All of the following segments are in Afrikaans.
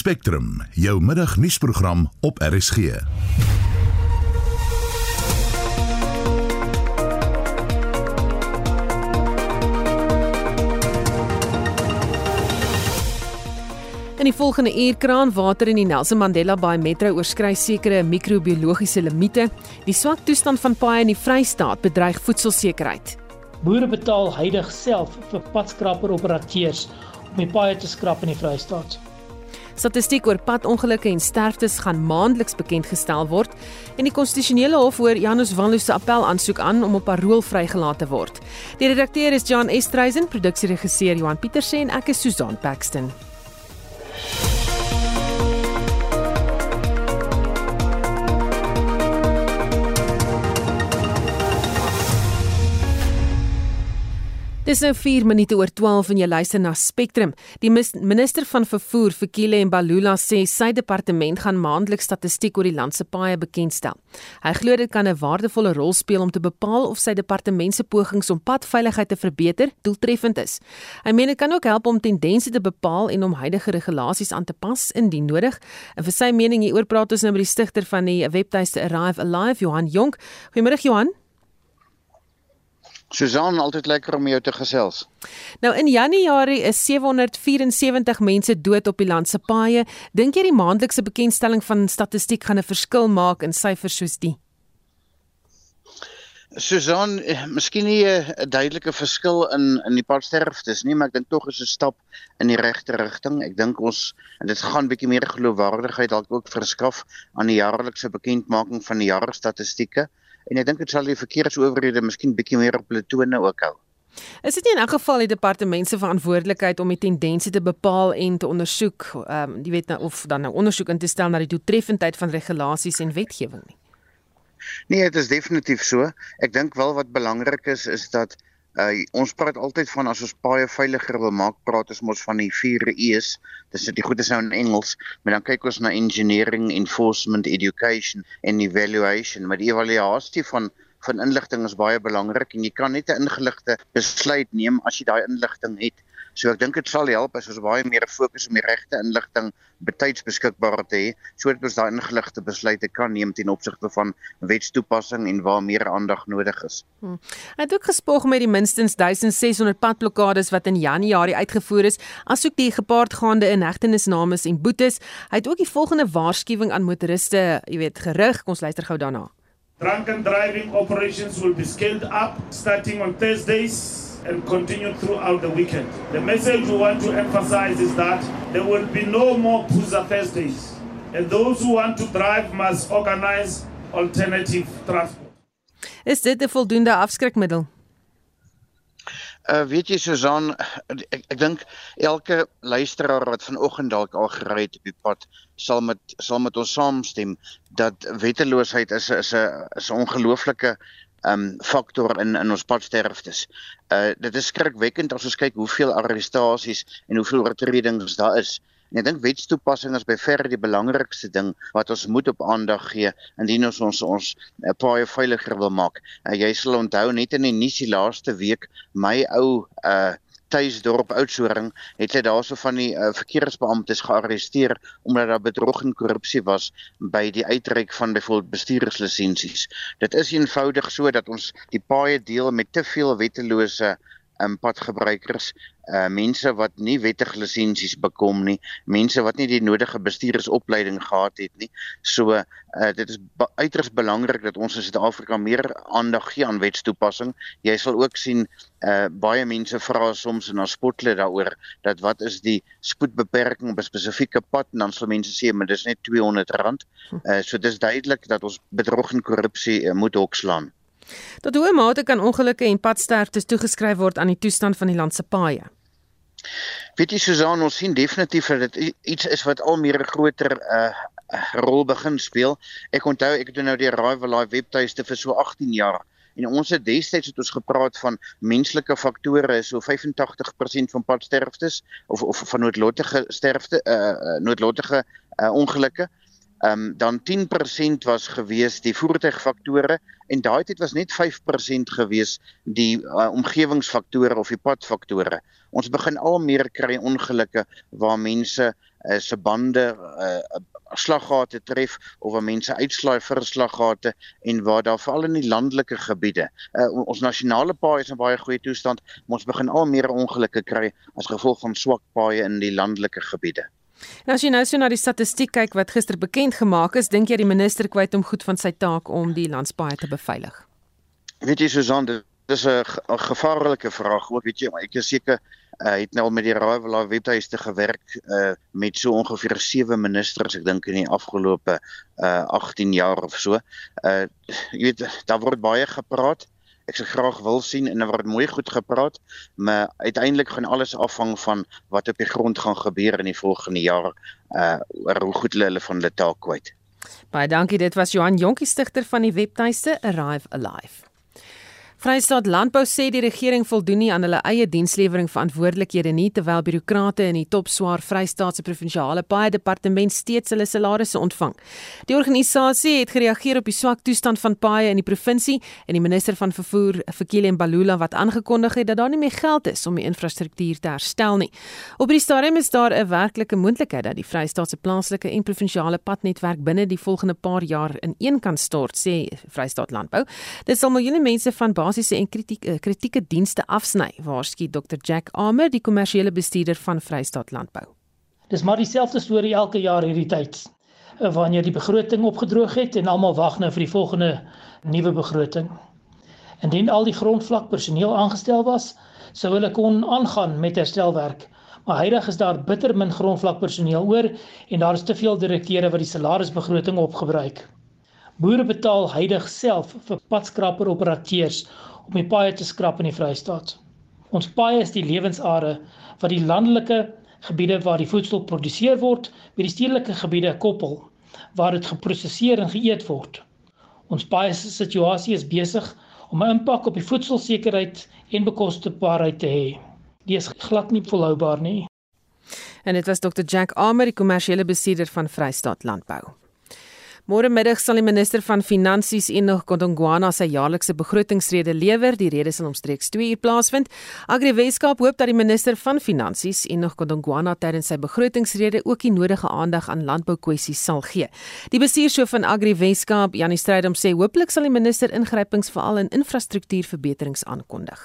Spectrum, jou middagnuusprogram op RSG. In die volgende uur kraan water in die Nelson Mandela Bay Metro oorskry sekere microbiologiese limite. Die swak toestand van paaie in die Vrystaat bedreig voedselsekerheid. Boere betaal heidaglik self vir padskraperoperateurs om die paaie te skrap in die Vrystaat. Statistiek oor padongelukke en sterftes gaan maandeliks bekend gestel word en die konstitusionele hof hoor Janus Wanlu se appel aansoek aan om op parol vrygelaat te word. Die redakteur is John Estreisen, produksieregisseur Johan Pieterse en ek is Susan Paxton. Dis nou 4 minute oor 12 en jy luister na Spectrum. Die minister van vervoer, Fikile Mbalula, sê sy departement gaan maandeliks statistiek oor die land se paaie bekendstel. Hy glo dit kan 'n waardevolle rol speel om te bepaal of sy departement se pogings om padveiligheid te verbeter doeltreffend is. Hy meen dit kan ook help om tendense te bepaal en om huidige regulasies aan te pas indien nodig. En vir sy mening hieroor praat ons nou met die stigter van die webtuiste Arrive Alive, Johan Jonk. Goeiemôre Johan. Susan, altyd lekker om jou te gesels. Nou in Januarie is 774 mense dood op die land se paaie. Dink jy die maandelikse bekendstelling van statistiek gaan 'n verskil maak in syfers soos die? Susan, eh, miskien nie 'n duidelike verskil in in die padsterftes nie, maar ek dink tog is 'n stap in die regte rigting. Ek dink ons en dit gaan bietjie meer geloofwaardigheid dalk ook verskaf aan die jaarlikse bekendmaking van die jaarstatistieke en ek dink dit sal die verkeersowerhede miskien bietjie meer op hulle tone ook hou. Is dit nie in elk geval die departement se verantwoordelikheid om die tendense te bepaal en te ondersoek, ehm um, jy weet nou of dan nou ondersoek in te stel na die doeltreffendheid van regulasies en wetgewing nie? Nee, dit is definitief so. Ek dink wel wat belangrik is is dat Uh ons praat altyd van as ons baie veiliger wil maak, praat ons mos van die 4 E's. Dis dit goed is nou in Engels, maar dan kyk ons na engineering, enforcement, education en evaluation. Maar die evaluasie van van inligting is baie belangrik en jy kan net 'n ingeligte besluit neem as jy daai inligting het. So ek dink dit sal help as ons baie meer fokus op die regte inligting betyds beskikbaar te hê sodat ons daai ingeligte besluite kan neem ten opsigte van wetstoepassing en waar meer aandag nodig is. Hmm. Hy het ook gespoog met die minstens 1600 padblokkades wat in Januarie uitgevoer is, asook die gepaardgaande inhegtenisnames en boetes. Hy het ook die volgende waarskuwing aan motoriste, jy weet, gerig. Kom ons luister gou daarna. Drunken driving operations will be scaled up starting on Thursdays and continue throughout the weekend. The message we want to emphasize is that there will be no more Puza Thursdays, and those who want to drive must organize alternative transport. Is dit 'n voldoende afskrikmiddel? Uh weet jy Susan, ek ek dink elke luisteraar wat vanoggend dalk al gery het op die pad sal met sal met ons saamstem dat wetteloosheid is is 'n is 'n ongelooflike um faktor in in ons padsterftes. Uh dit is skrikwekkend as ons kyk hoeveel arrestasies en hoeveel oortredings daar is. En ek dink wetstoepassing is by verre die belangrikste ding wat ons moet op aandag gee indien ons ons ons uh, paai veiliger wil maak. Uh, jy sal onthou net in die nuus die laaste week my ou uh Tuisdorp Oudtshoorn het hulle daarso van die uh, verkeersbeamptes gearresteer omdat daar bedrog en korrupsie was by die uitreik van byvoorbeeld bestuurslisensies. Dit is eenvoudig so dat ons die paaie deel met te veel wettelose um, padgebruikers, uh mense wat nie wettige lisensies bekom nie, mense wat nie die nodige bestuursopleiding gehad het nie. So uh dit is uiters belangrik dat ons in Suid-Afrika meer aandag gee aan wetstoepassing. Jy sal ook sien uh baie mense vra soms en dan spotle daaroor dat wat is die spoedbeperking op 'n spesifieke pad en dan sal mense sê maar dis net R200. Uh so dis duidelik dat ons bedrog en korrupsie uh, moet hokslaan. Tot hoe mate kan ongelukke en padsterftes toegeskryf word aan die toestand van die land se paaie? Weet jy Susan, ons sien definitief dat dit iets is wat al meer 'n groter uh rol begin speel. Ek onthou ek het nou die Arrive Live webtuiste vir so 18 jaar en ons het destyds het ons gepraat van menslike faktore so 85% van padsterftes of of van noodlottige sterfte uh noodlottige uh ongelukke Ehm um, dan 10% was gewees die voertuigfaktore en daai tyd was net 5% gewees die uh, omgewingsfaktore of die padfaktore. Ons begin al meer kry ongelukke waar mense uh, se bande uh, slaggate tref of waar mense uitslaai vir slaggate en waar daar veral in die landelike gebiede uh, ons nasionale paaie is in baie goeie toestand, maar ons begin al meer ongelukke kry as gevolg van swak paaie in die landelike gebiede. Nou as jy nou so na die statistiek kyk wat gister bekend gemaak is, dink jy die minister kwyt om goed van sy taak om die landspaaie te beveilig? Weet jy Susan, dit is 'n gevaarlike vraag ook, weet jy, maar ek is seker hy uh, het nou met die Raaiwala webtuiste gewerk uh, met so ongeveer 7 ministers, ek dink in die afgelope uh, 18 jaar of so. Uh jy weet, daar word baie gepraat ek se graag wil sien en daar word mooi goed gepraat, maar uiteindelik gaan alles afhang van wat op die grond gaan gebeur in die volgende jaar uh oor hoe goed hulle van hulle taak kwyt. Baie dankie, dit was Johan Jonkie stigter van die webtuiste Arrive Alive. Vrystaat Landbou sê die regering voldoen nie aan hulle eie dienslewering verantwoordelikhede nie terwyl birokrate in die top swaar Vrystaatse provinsiale paaie departement steeds hulle salarisse ontvang. Die organisasie het gereageer op die swak toestand van paaie in die provinsie en die minister van vervoer, Fikile Mbalula wat aangekondig het dat daar nie meer geld is om die infrastruktuur te herstel nie. Op die stadium is daar 'n werklike moontlikheid dat die Vrystaatse plaaslike en provinsiale padnetwerk binne die volgende paar jaar in een kan stort, sê Vrystaat Landbou. Dit sal miljoene mense van basiese en kritieke kritieke dienste afsny, waarsku Dr Jack Armer, die kommersiële bestuurder van Vrystaat Landbou. Dis maar dieselfde storie elke jaar hierdie tyd. Eh, wanneer die begroting opgedroog het en almal wag nou vir die volgende nuwe begroting. Indien al die grondvlak personeel aangestel was, sou hulle kon aangaan met herstelwerk. Maar heidag is daar bitter min grondvlak personeel oor en daar is te veel direkteure wat die salarisbegroting opgebruik. Boere betaal heidig self vir padskraper operateurs om die paaie te skrap in die Vrystaat. Ons paaie is die lewensare wat die landelike gebiede waar die voedsel geproduseer word met die stedelike gebiede koppel waar dit geprosesseer en geëet word. Ons paaie se situasie is besig om 'n impak op die voedselsekerheid en bekostigbaarheid te hê. Dit is glad nie volhoubaar nie. En dit was Dr Jack Armer, die kommersiële bestuurder van Vrystaat Landbou. Môre middag sal die minister van Finansies Enoch Godongwana sy jaarlikse begrotingsrede lewer. Die rede sal omstreeks 2 uur plaasvind. Agri Weskaap hoop dat die minister van Finansies Enoch Godongwana tydens sy begrotingsrede ook die nodige aandag aan landboukwessies sal gee. Die bestuurshoof van Agri Weskaap, Janie Strydom, sê hooplik sal die minister ingrypings veral in infrastruktuurverbeterings aankondig.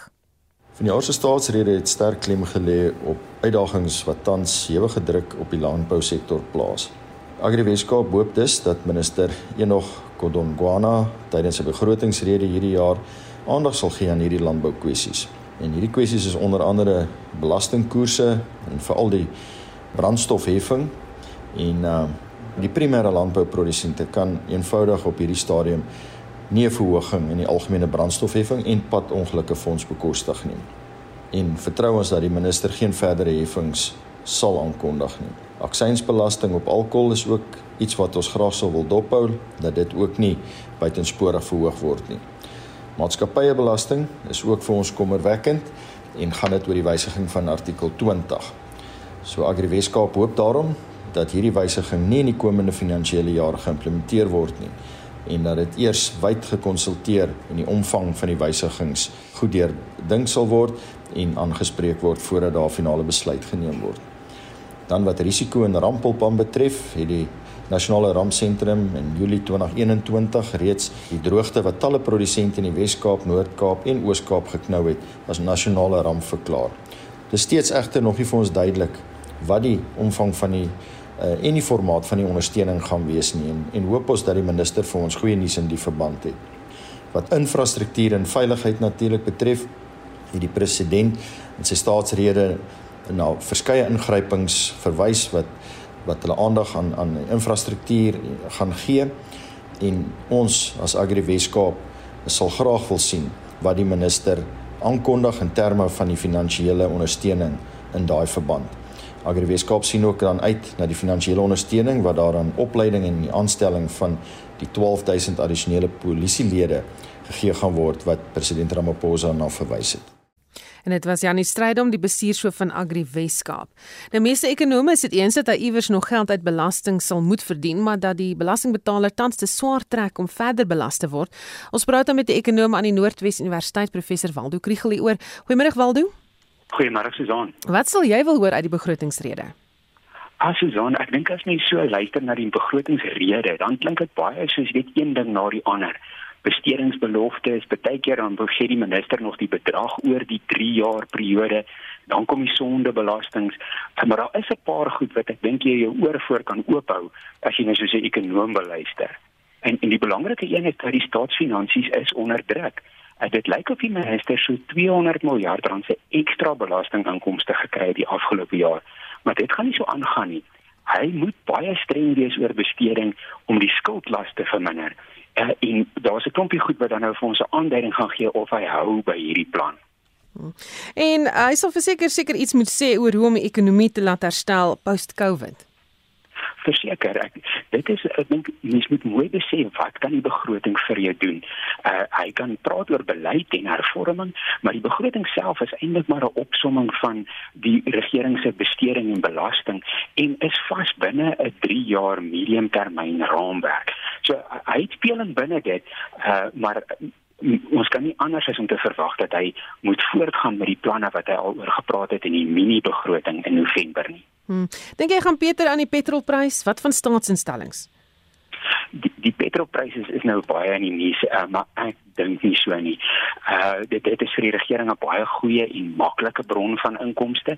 Van die jaar se staatsrede het sterk klem gelê op uitdagings wat tans ewige druk op die landbousektor plaas. Agri Weskaap hoop dus dat minister Enoch Kodongwana tydens sy begrotingsrede hierdie jaar aandag sal gee aan hierdie landboukwessies. En hierdie kwessies is onder andere belastingkoerse en veral die brandstofheffing en uh die primêre landbouprodusente kan eenvoudig op hierdie stadium nie 'n verhoging in die algemene brandstofheffing en padongelukke fonds bekostig nie. En vertrou ons dat die minister geen verdere heffings sal aankondig nie. Aksiesbelasting op alkohol is ook iets wat ons graag sou wil dophou dat dit ook nie buitensporig verhoog word nie. Maatskappyebelasting is ook vir ons kommerwekkend en gaan dit oor die wysiging van artikel 20. So Agri Weskaap hoop daarom dat hierdie wysiging nie in die komende finansiële jaar geïmplementeer word nie en dat dit eers wyd gekonsulteer en die omvang van die wysigings goed deurdink sal word en aangespreek word voordat daar finale besluit geneem word. Dan wat risiko en rampulp aan betref, het die Nasionale Rampsentrum in Julie 2021 reeds die droogte wat talle produsente in die Wes-Kaap, Noord-Kaap en Oos-Kaap geknou het, as nasionale ramp verklaar. Dit is steeds egter nog nie vir ons duidelik wat die omvang van die uh, en die formaat van die ondersteuning gaan wees nie en, en hoop ons dat die minister vir ons goeie nuus in die verband het. Wat infrastruktuur en veiligheid natuurlik betref, het die president in sy staatsrede na verskeie ingrypings verwys wat wat hulle aandag aan aan infrastruktuur gaan gee en ons as Agri Weskaap sal graag wil sien wat die minister aankondig in terme van die finansiële ondersteuning in daai verband. Agri Weskaap sien ook dan uit na die finansiële ondersteuning wat daaraan opleiding en die aanstelling van die 12000 addisionele polisielede gegee gaan word wat president Ramaphosa na verwys het. En dit was Janie Strydom, die bestuurshoof van Agri Weskaap. Nou meeste ekonome is dit eens dat hy iewers nog geld uit belasting sal moet verdien, maar dat die belastingbetaler tans te swaar trek om verder belas te word. Ons praat dan met 'n ekonom aan die Noordwes Universiteit, professor Waldo Kriel hieroor. Goeiemôre Waldo. Goeiemôre Susan. Wat sal jy wil hoor uit die begrotingsrede? As Susan, ek dink as mens so luister na die begrotingsrede, dan klink dit baie soos weet een ding na die ander. Bestedingsbeloftes, baie keer dan begee die minister nog die bedrag oor die 3 jaar periode, dan kom die sondebelastings. Maar daar is 'n paar goed wat ek dink jy jou oor voor kan oophou as jy nou soos 'n ekonom beluister. En en die belangrike een is dat die staatsfinansies is onder druk. Uh, dit lyk of die minister so 200 miljard rand se ekstra belastinginkomste gekry het die afgelope jaar, maar dit gaan nie so aangaan nie. Hy moet baie streng wees oor besteding om die skuldlas te verminder. Uh, en daar's 'n klompie goed wat dan nou vir ons 'n aanduiding gaan gee of hy hou by hierdie plan. En uh, hy sal verseker seker iets moet sê oor hoe om die ekonomie te laat herstel post-COVID verseker ek dit is ek dink mens moet mooi besef wat kan die begroting vir jou doen. Uh hy kan praat oor beleid en hervorming, maar die begroting self is eintlik maar 'n opsomming van die regering se besteding en belasting en is vas binne 'n 3 jaar mediumtermyn raamwerk. So hy speel in binne dit uh maar ons kan nie anders as om te verwag dat hy moet voortgaan met die planne wat hy al oor gepraat het in die mini begroting in November nie. Hmm. Dink jy gaan Peter aan die petrolprys? Wat van staatsinstellings? Die, die petrolpryse is, is nou baie in die nuus, uh, maar ek dink nie so nie. Uh dit dit is vir die regering 'n baie goeie en maklike bron van inkomste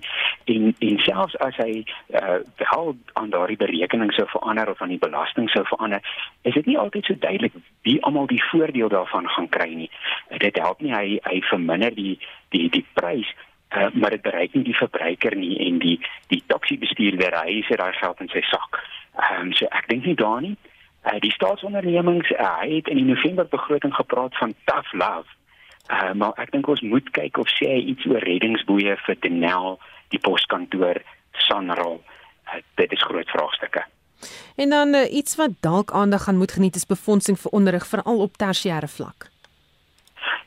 en en selfs as hy uh wel aan daardie berekening sou verander of aan die belasting sou verander, is dit nie altyd so duidelik wie almal die voordeel daarvan gaan kry nie. Dit help nie hy hy verminder die die die prys uh, maar dit bereik nie die verbruiker nie en die die taxi bestuurder hy sê daai geld in sy sak. Ehm um, so ek dink nie daar nie. Uh, die staatsondernemings uh, hy het in die November begroting gepraat van tough love. Uh, maar ek dink ons moet kyk of sê hy iets oor reddingsboeie vir Denel, die poskantoor, Sanral. Uh, dit is groot vraagstukke. En dan uh, iets wat dalk aandag gaan moet geniet is befondsing vir onderrig veral op tersiêre vlak.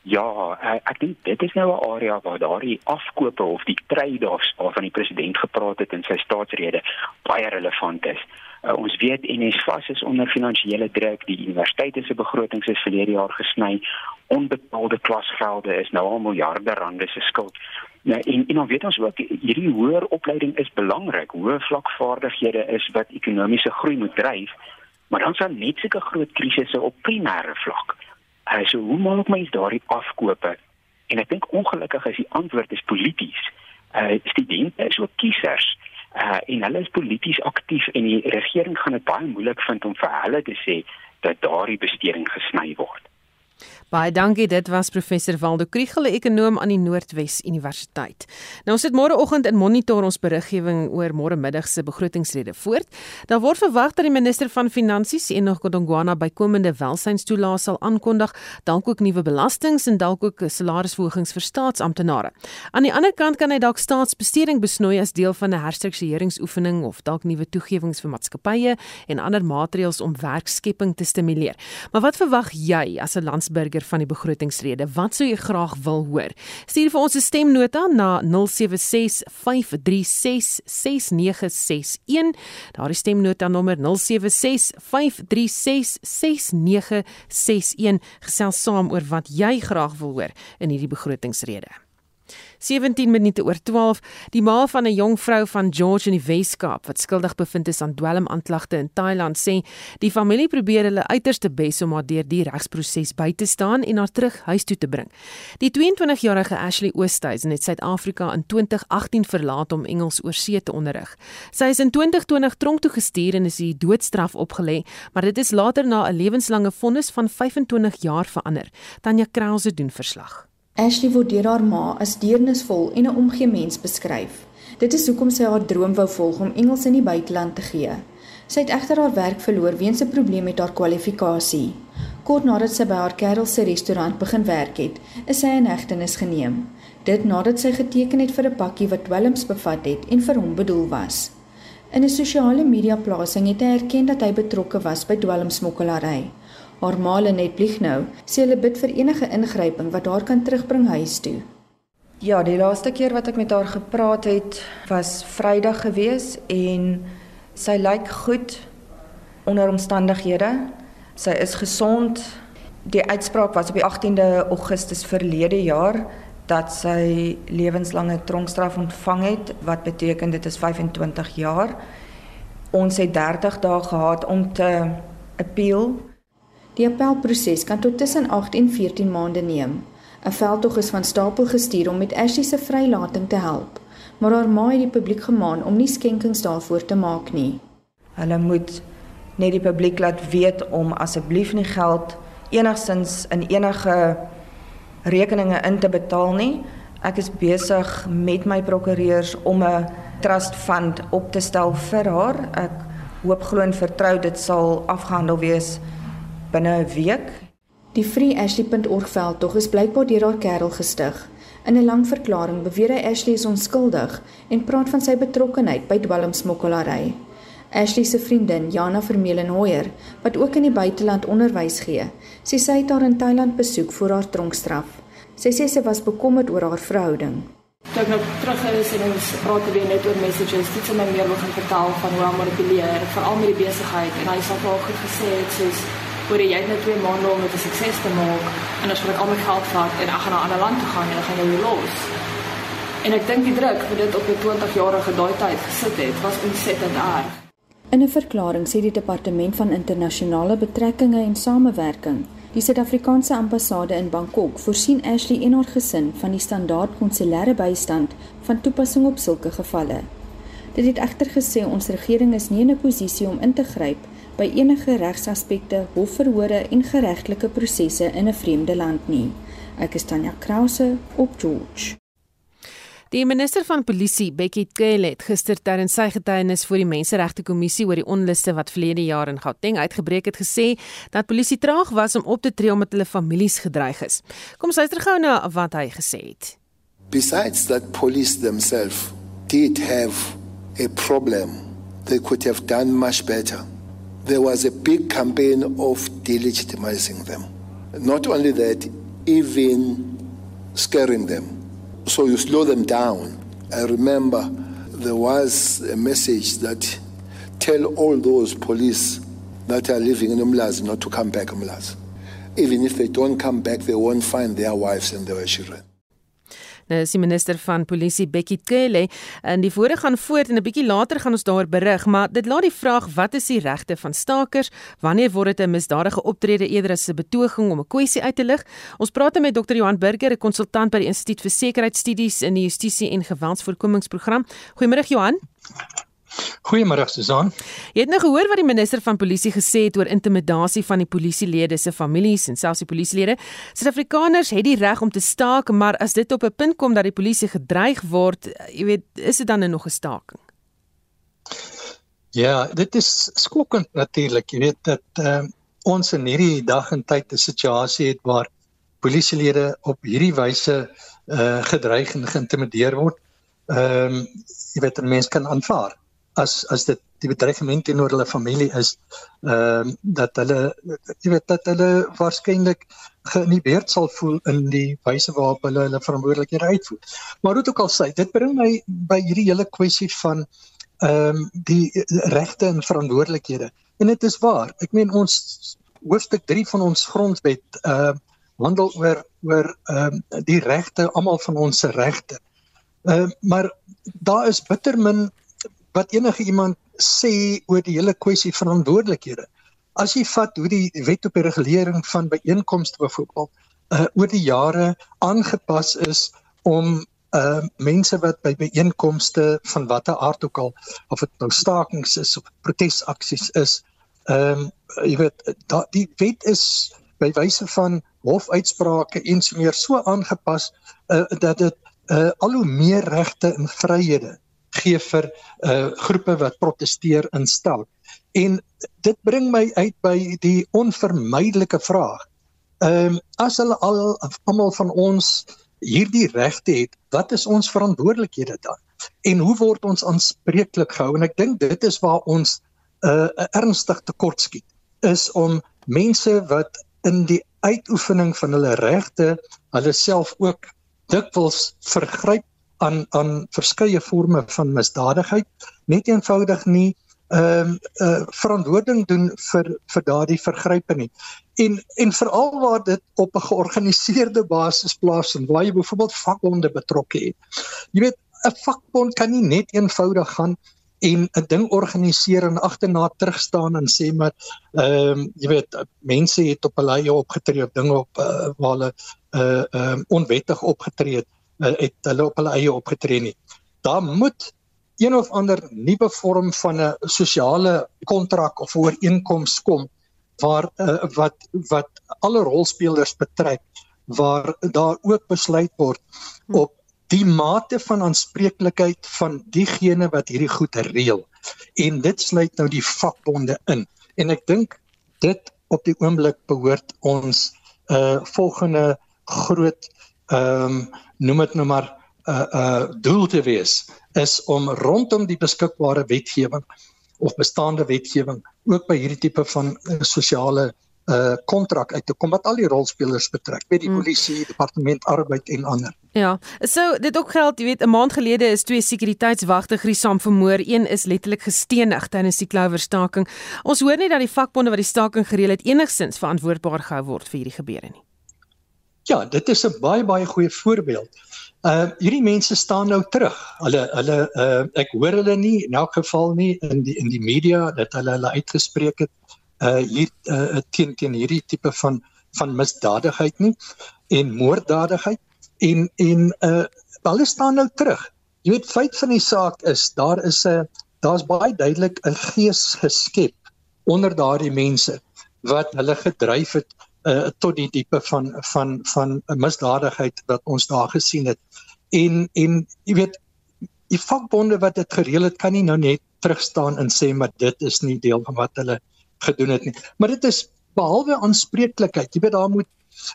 Ja, ek dink dit is nou 'n area waar daardie afkope of die trade-offs waarvan die president gepraat het in sy staatsrede baie relevant is. Uh, ons weet NSFAS is onder finansiële druk, die universiteite se begrotings is verlede jaar gesny, onbetaalde klasgelde is nou al miljarde rande se skuld. Nou en en dan weet ons ook hierdie hoër opleiding is belangrik. Hoë vlakvaardighede is wat ekonomiese groei moet dryf, maar dan sal net sulke groot krisisse op primêre vlak Uh, so hoe maak mens daardie afkope? En ek dink ongelukkig is die antwoord is polities. Uh studente is ook kiesers. Uh en hulle is polities aktief en die regering gaan dit baie moeilik vind om vir hulle te sê dat daardie besteding gesny word. Baie dankie. Dit was professor Waldo Kriel, ekonom aan die Noordwes Universiteit. Nou ons het môreoggend in monitor ons beriggewing oor môre middag se begrotingsrede voort. Daar word verwag dat die minister van Finansies, Enoch Godongwana, bykomende welsynstoelaas sal aankondig, dalk ook nuwe belastings en dalk ook salarisverhogings vir staatsamptenare. Aan die ander kant kan hy dalk staatsbesteding besnoei as deel van 'n herstruktureringsoefening of dalk nuwe toegewings vir maatskappye en ander maatreëls om werkskepping te stimuleer. Maar wat verwag jy as 'n landsburger van die begrotingsrede. Wat sou jy graag wil hoor? Stuur vir ons 'n stemnota na 0765366961. Daardie stemnota nommer 0765366961 gesels saam oor wat jy graag wil hoor in hierdie begrotingsrede. 17 minute oor 12, die ma van 'n jong vrou van George in die Wes-Kaap wat skuldig bevind is aan dwelmaanklagte in Thailand sê, die familie probeer hulle uiterste bes om haar deur die regsproses by te staan en haar terug huis toe te bring. Die 22-jarige Ashley Oosthuizen het Suid-Afrika in 2018 verlaat om Engels oor see te onderrig. Sy is in 2020 tronk toe gestuur en is die doodstraf opgelê, maar dit is later na 'n lewenslange vonnis van 25 jaar verander. Tanya Krause doen verslag. Ashley word deur haar ma as deernisvol en 'n omgee mens beskryf. Dit is hoekom sy haar droom wou volg om Engels in die buiteland te gee. Sy het egter haar werk verloor weens 'n probleem met haar kwalifikasie. Kort nadat sy by haar kerel se restaurant begin werk het, is sy in hegtenis geneem. Dit nadat sy geteken het vir 'n pakkie wat dwelms bevat het en vir hom bedoel was. In 'n sosiale media plasing het hy erken dat hy betrokke was by dwelmsmokkelary. Haar ma Lenet Blighnou sê hulle bid vir enige ingryping wat haar kan terugbring huis toe. Ja, die laaste keer wat ek met haar gepraat het, was Vrydag gewees en sy lyk goed onder omstandighede. Sy is gesond. Die uitspraak was op die 18de Augustus verlede jaar dat sy lewenslange tronkstraf ontvang het, wat beteken dit is 25 jaar. Ons het 30 dae gehad om te appeal. Die appelproses kan tot tussen 8 en 14 maande neem. 'n Veldtog is van stapel gestuur om met Ashley se vrylating te help, maar haar ma het die publiek gemaan om nie skenkings daarvoor te maak nie. Hulle moet net die publiek laat weet om asseblief nie geld enigsins in enige rekeninge in te betaal nie. Ek is besig met my prokureurs om 'n trust fund op te stel vir haar. Ek hoop glo en vertrou dit sal afgehandel wees binne 'n week. Die freeashley.org veldtog is blykbaar deur haar kerel gestig. In 'n lang verklaring beweer hy Ashley is onskuldig en praat van sy betrokkeheid by dwelmsmokkelary. Ashley se vriendin, Jana Vermeulen Hoyer, wat ook in die buiteland onderwys gee, sê sy het haar in Thailand besoek vir haar tronkstraf. Sy sê sy was bekommerd oor haar verhouding. Toe ek nou terug is en ons praat weer net oor messages, dit het my meer begin vertel van hoe om manipuleer, veral met die besigheid en hy het al goed gesê het soos oor jy het net twee maande om dit 'n sukses te maak en as ek al my geld vat en ek gaan na 'n ander land toe gaan en dan gaan jy los. En ek dink die druk vir dit op 'n 20 jarige daai tyd gesit het, was ontsettend erg. In 'n verklaring sê die departement van internasionale betrekkinge en samewerking Die Suid-Afrikaanse ambassade in Bangkok voorsien Ashley en haar gesin van die standaard konsulêre bystand van toepassing op sulke gevalle. Dit het egter gesê ons regering is nie in 'n posisie om in te gryp by enige regsaspekte, hofverhore en geregtelike prosesse in 'n vreemde land nie. Ek is Tanya Krause op George. Die minister van polisie, Bekkie Cele, het gister tydens sy getuienis voor die Menseregte Kommissie oor die onluste wat verlede jaar in Gauteng uitgebreek het, gesê dat polisie traag was om op te tree omdat hulle families gedreig is. Kom ons luister gou na wat hy gesê het. Besides that police themselves did have a problem, they could have done much better. There was a big campaign of delegitimizing them. Not only that, even scaring them. So you slow them down. I remember there was a message that tell all those police that are living in Umlaz not to come back Umlaz. Even if they don't come back, they won't find their wives and their children. Nou is die minister van polisie Bekkie Cele en die woorde gaan voort en 'n bietjie later gaan ons daaroor berig, maar dit laat die vraag wat is die regte van stakers? Wanneer word dit 'n misdadige optrede eerder as 'n betoging om 'n kwessie uit te lig? Ons praat met Dr. Johan Burger, 'n konsultant by die Instituut vir Sekuriteitsstudies in die Justisie en Geweldsvoorkomingsprogram. Goeiemôre Johan. Goeiemôre Susan. Jy het nou gehoor wat die minister van polisie gesê het oor intimidasie van die polisielede se families en selfs die polisielede. Suid-Afrikaners het die reg om te staak, maar as dit op 'n punt kom dat die polisie gedreig word, jy weet, is dit dan nog 'n staking? Ja, dit is skokkend natuurlik. Jy weet dat uh, ons in hierdie dag en tyd 'n situasie het waar polisielede op hierdie wyse uh, gedreig en geïntimideer word. Ehm um, jy weet 'n mens kan aanvaar as as dit die bedreiging teenoor hulle familie is ehm uh, dat hulle jy weet dat hulle waarskynlik geïnhibeerd sal voel in die wyse waarop hulle hulle verantwoordelikhede uitvoer. Maar hoe ook al sê, dit bring my by hierdie hele kwessie van ehm um, die regte en verantwoordelikhede. En dit is waar. Ek meen ons hoofstuk 3 van ons grondwet ehm uh, handel oor oor ehm um, die regte almal van ons se regte. Ehm uh, maar daar is bitter min wat enige iemand sê oor die hele kwessie verantwoordelikhede. As jy vat hoe die wet op die regulering van byeenkomste byvoorbeeld uh oor die jare aangepas is om uh mense wat by byeenkomste van watter aard ook al of dit nou stakings is of protesaksies is, ehm um, jy weet da, die wet is by wyse van hofuitsprake en so meer so aangepas uh dat dit uh al hoe meer regte en vryhede gee vir uh groepe wat proteseer in stel. En dit bring my uit by die onvermydelike vraag. Ehm um, as hulle al almal van ons hierdie regte het, wat is ons verantwoordelikhede dan? En hoe word ons aanspreeklik gehou? En ek dink dit is waar ons 'n uh, ernstig tekortskiet is om mense wat in die uitoefening van hulle regte hulle self ook dikwels vergryp aan aan verskeie forme van misdadigheid, net eenvoudig nie ehm um, uh, verantwoording doen vir vir daardie vergrype nie. En en veral waar dit op 'n georganiseerde basis plaasvind, waar jy byvoorbeeld vakbonde betrokke het. Jy weet, 'n vakbond kan nie net eenvoudig gaan en 'n ding organiseer en agterna terugstaan en sê maar ehm um, jy weet mense het op hulle eie opgetree of dinge op uh, waar hulle uh ehm um, onwettig opgetree het, uh, het hulle op hulle eie opgetree nie. Daar moet een of ander nuwe vorm van 'n sosiale kontrak of ooreenkoms kom waar uh, wat wat alle rolspelers betrek waar daar ook besluit word op die mate van aanspreeklikheid van diegene wat hierdie goed reël. En dit sluit nou die vakbonde in. En ek dink dit op die oomblik behoort ons uh volgende groot ehm um, noem dit nou maar 'n uh, uh doel te wees is om rondom die beskikbare wetgewing of bestaande wetgewing ook by hierdie tipe van uh, sosiale uh kontrak uit te kom wat al die rolspelers betrek, by die mm. polisie, departement arbeid en ander. Ja. So dit ook geld, jy weet, 'n maand gelede is twee sekuriteitswagte griesam vermoor. Een is letterlik gestenig tydens die Clover-staking. Ons hoor nie dat die vakbonde wat die staking gereël het enigsins verantwoordbaar gehou word vir hierdie gebeure nie. Ja, dit is 'n baie baie goeie voorbeeld. Uh hierdie mense staan nou terug. Hulle hulle uh ek hoor hulle nie in elk geval nie in die in die media dat hulle hulle uitgespreek het uh hier uh, teen teen hierdie tipe van van misdadigheid nie en moorddadigheid en en uh hulle staan nou terug. Jy weet feit van die saak is daar is 'n daar's baie duidelik 'n gees geskep onder daardie mense wat hulle gedryf het uh tot die diepe van van van 'n misdadigheid wat ons daar gesien het. En en jy weet die vakbonde wat dit gereël het kan nie nou net terugstaan en sê maar dit is nie deel van wat hulle gedoen het nie. Maar dit is behalwe aanspreeklikheid, jy weet daar moet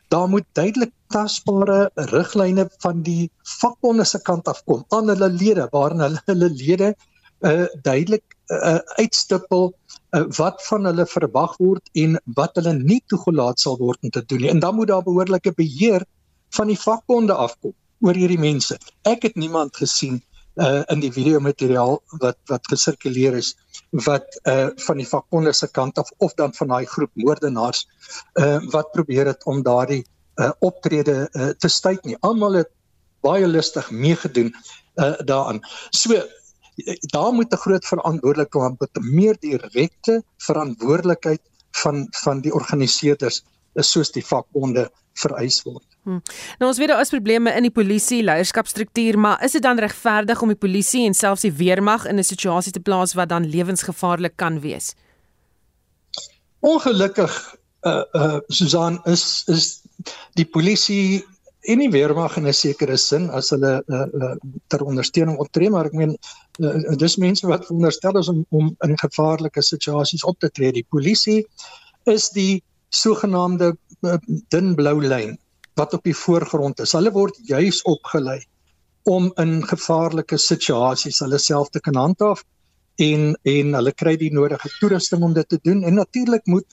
daar moet duidelik tasbare riglyne van die vakbonde se kant af kom aan hulle lede waarin hulle hulle lede uh duidelik uh uitstippel uh, wat van hulle verwag word en wat hulle nie toegelaat sal word om te doen nie. En dan moet daar behoorlike beheer van die vakbonde afkom oor hierdie mense. Ek het niemand gesien uh in die video materiaal wat wat gesirkuleer is wat uh van die vakbonde se kant af of dan van daai groep moordenaars uh wat probeer het om daardie uh optrede uh, te stuit nie. Almal het baie lustig meegedoen uh daaraan. So daar moet 'n groot verantwoordelikheid met 'n meer direkte verantwoordelikheid van van die organiseerders soos die vakbonde vereis word. Hmm. Nou ons weet daar is probleme in die polisie leierskapstruktuur, maar is dit dan regverdig om die polisie en selfs die weermag in 'n situasie te plaas wat dan lewensgevaarlik kan wees? Ongelukkig uh uh Susan is is die polisie en die weermag in 'n sekere sin as hulle uh, uh ter ondersteuning optree, maar ek meen uh, dis mense wat veronderstel is om om in gevaarlike situasies op te tree. Die polisie is die sogenaamde uh, dun blou lyn wat op die voorgrond is. Hulle word juis opgelei om in gevaarlike situasies hulle self te kan handhaaf en en hulle kry die nodige toerusting om dit te doen en natuurlik moet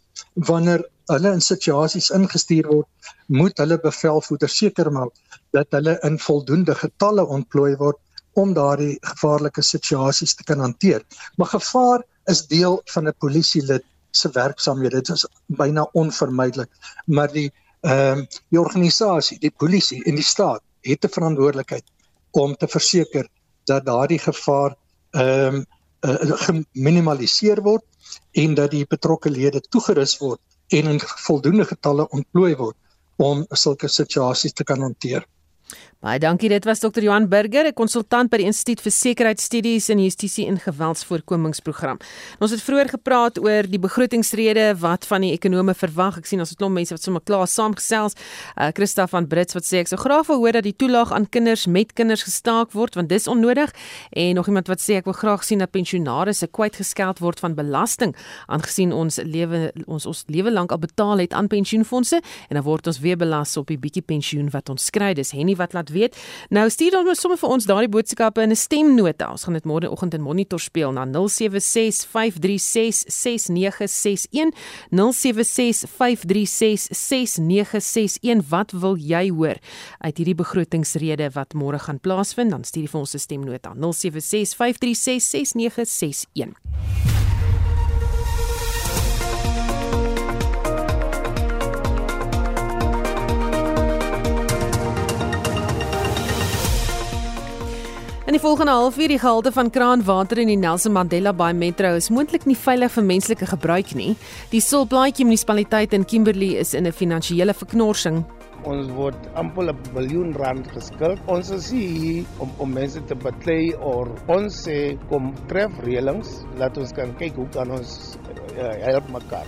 wanneer hulle in situasies ingestuur word, moet hulle bevelvoerders seker maak dat hulle in voldoende getalle ontplooi word om daardie gevaarlike situasies te kan hanteer. Maar gevaar is deel van 'n polisielid se werksamehede. Dit is byna onvermydelik, maar die ehm um, die organisasie, die polisie en die staat het 'n verantwoordelikheid om te verseker dat daardie gevaar ehm um, uh, geminimaliseer word en dat die betrokke lede toegerus word en in voldoende getalle ontplooi word om sulke situasies te kan hanteer. Baie dankie. Dit was Dr. Johan Burger, 'n konsultant by die Instituut vir Sekuriteitsstudies en Justisie en Geweldsvoorkomingsprogram. Ons het vroeër gepraat oor die begrotingsrede wat van die ekonome verwag. Ek sien ons het 'n klomp mense wat sommer klaar saamgesels. Uh Christa van Brits wat sê ek sou graag wil hoor dat die toelaag aan kinders met kinders gestaak word want dis onnodig. En nog iemand wat sê ek wil graag sien dat pensionaars kwyt geskeld word van belasting aangesien ons lewe ons ons lewe lank al betaal het aan pensioenfonde en dan word ons weer belas op die bietjie pensioen wat ons kry. Dis Henny Moenie wat laat weet. Nou stuur dan sommer vir ons daardie boodskappe in 'n stemnota. Ons gaan dit môreoggend in Monitor speel na 0765366961 0765366961. Wat wil jy hoor uit hierdie begrotingsrede wat môre gaan plaasvind? Dan stuur jy vir ons 'n stemnota 0765366961. In die volgende halfuur die gehalte van kraanwater in die Nelson Mandela Bay Metro is moontlik nie veilig vir menslike gebruik nie. Die Sulplaatjie munisipaliteit in Kimberley is in 'n finansiële verknorsing. Ons word amper 'n miljoen rand geskuld. Ons is hier om om mense te beklei of ons sê kom tref reëlings laat ons kan kyk hoe kan ons uh, help mekaar.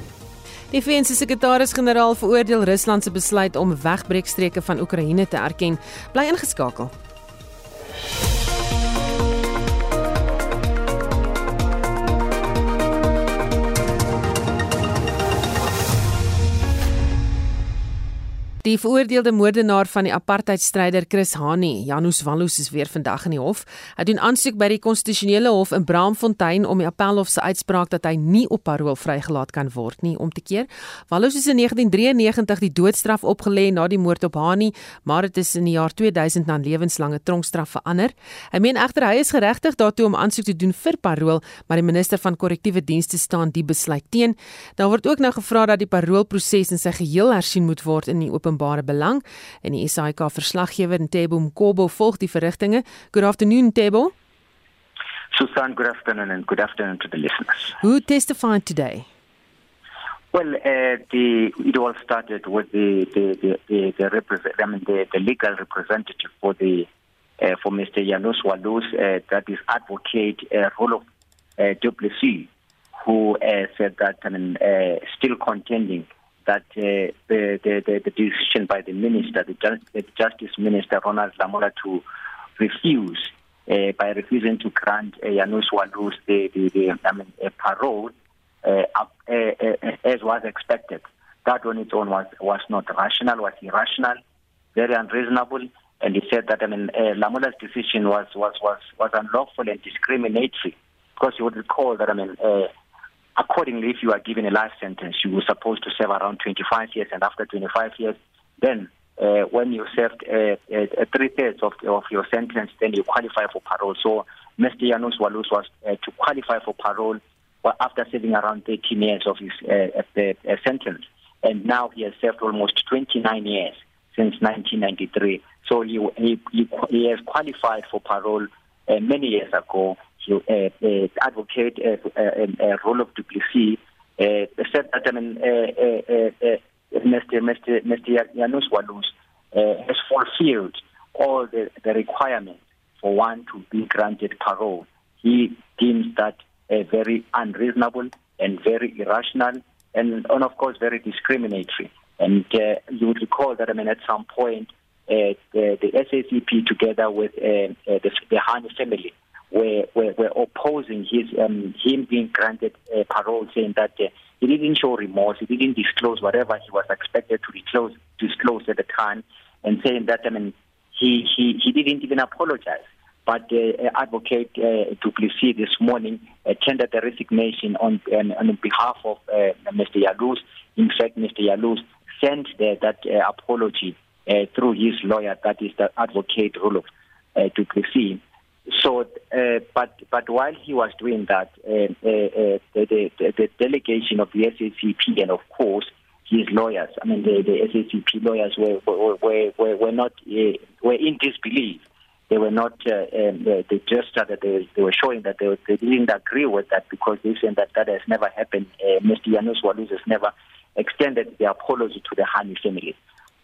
Die VN se sekretaris-generaal veroordeel Rusland se besluit om wegbreekstreke van Oekraïne te erken. Bly ingeskakel. Die veroordeelde moordenaar van die apartheidstryder Chris Hani, Janus Wallus is weer vandag in die hof. Hy doen aansoek by die konstitusionele hof in Braamfontein om die appelhof se uitspraak dat hy nie op parol vrygelaat kan word nie om te keer. Wallus is in 1993 die doodstraf opgelê na die moord op Hani, maar dit is in die jaar 2000 na lewenslange tronkstraf verander. Hy meen egter hy is geregtig daartoe om aansoek te doen vir parol, maar die minister van korrektiewe dienste staan die besluit teen. Daar word ook nou gevra dat die paroolproses in sy geheel hersien moet word in die open openbare belang en die SAK verslaggewer Ntebo Mkobo volg die verrigtinge. Good afternoon Ntebo. Susan, good afternoon and good afternoon to the listeners. Who testified today? Well, uh, the, it all started with the the the, the, the, represent, I mean the, the legal representative for the uh, for Mr. Janos Walus, uh, that is advocate uh, Roloff uh, Duplessis, who uh, said that I mean uh, still contending that uh, the, the, the, decision by the minister, the, the Justice Minister Ronald Lamola, to refuse uh, by refusing to grant uh, Walus the, the, the I mean, a parole uh, uh, uh, as was expected. That on its own was, was not rational, was irrational, very unreasonable. And he said that I mean, Lamola's decision was, was, was, was unlawful and discriminatory. Because you would recall that I mean, Accordingly, if you are given a life sentence, you were supposed to serve around 25 years, and after 25 years, then uh, when you served uh, uh, three thirds of, of your sentence, then you qualify for parole. So, Mr. Janus Walus was uh, to qualify for parole after serving around 13 years of his uh, uh, sentence, and now he has served almost 29 years since 1993. So he he, he has qualified for parole many years ago to uh, uh, advocate a, a, a, role of Duplessis, uh, said that I mean, Mr. Mr. Mr. Janus Walus has fulfilled all the, the requirements for one to be granted parole. He deems that uh, very unreasonable and very irrational and, and of course very discriminatory. And uh, you would recall that I mean at some point uh, the, the SACP together with the, the Hani family were, were, were opposing his um, him being granted uh, parole, saying that uh, he didn't show remorse, he didn't disclose whatever he was expected to disclose, disclose at the time, and saying that I mean he he, he didn't even apologize. But uh, Advocate uh, Duplessis this morning uh, tendered a resignation on um, on behalf of uh, Mr. Yaluz. In fact, Mr. Yaluz sent the, that uh, apology uh, through his lawyer, that is the Advocate Roloff uh, Duplessis. So, uh, but but while he was doing that, uh, uh, the, the, the delegation of the SACP and of course his lawyers, I mean the, the SACP lawyers were were were, were not were in disbelief. They were not uh, um, the gesture that they, they were showing that they, they didn't agree with that because they said that that has never happened. Uh, Mr. Janus Walus has never extended the apology to the Hani family.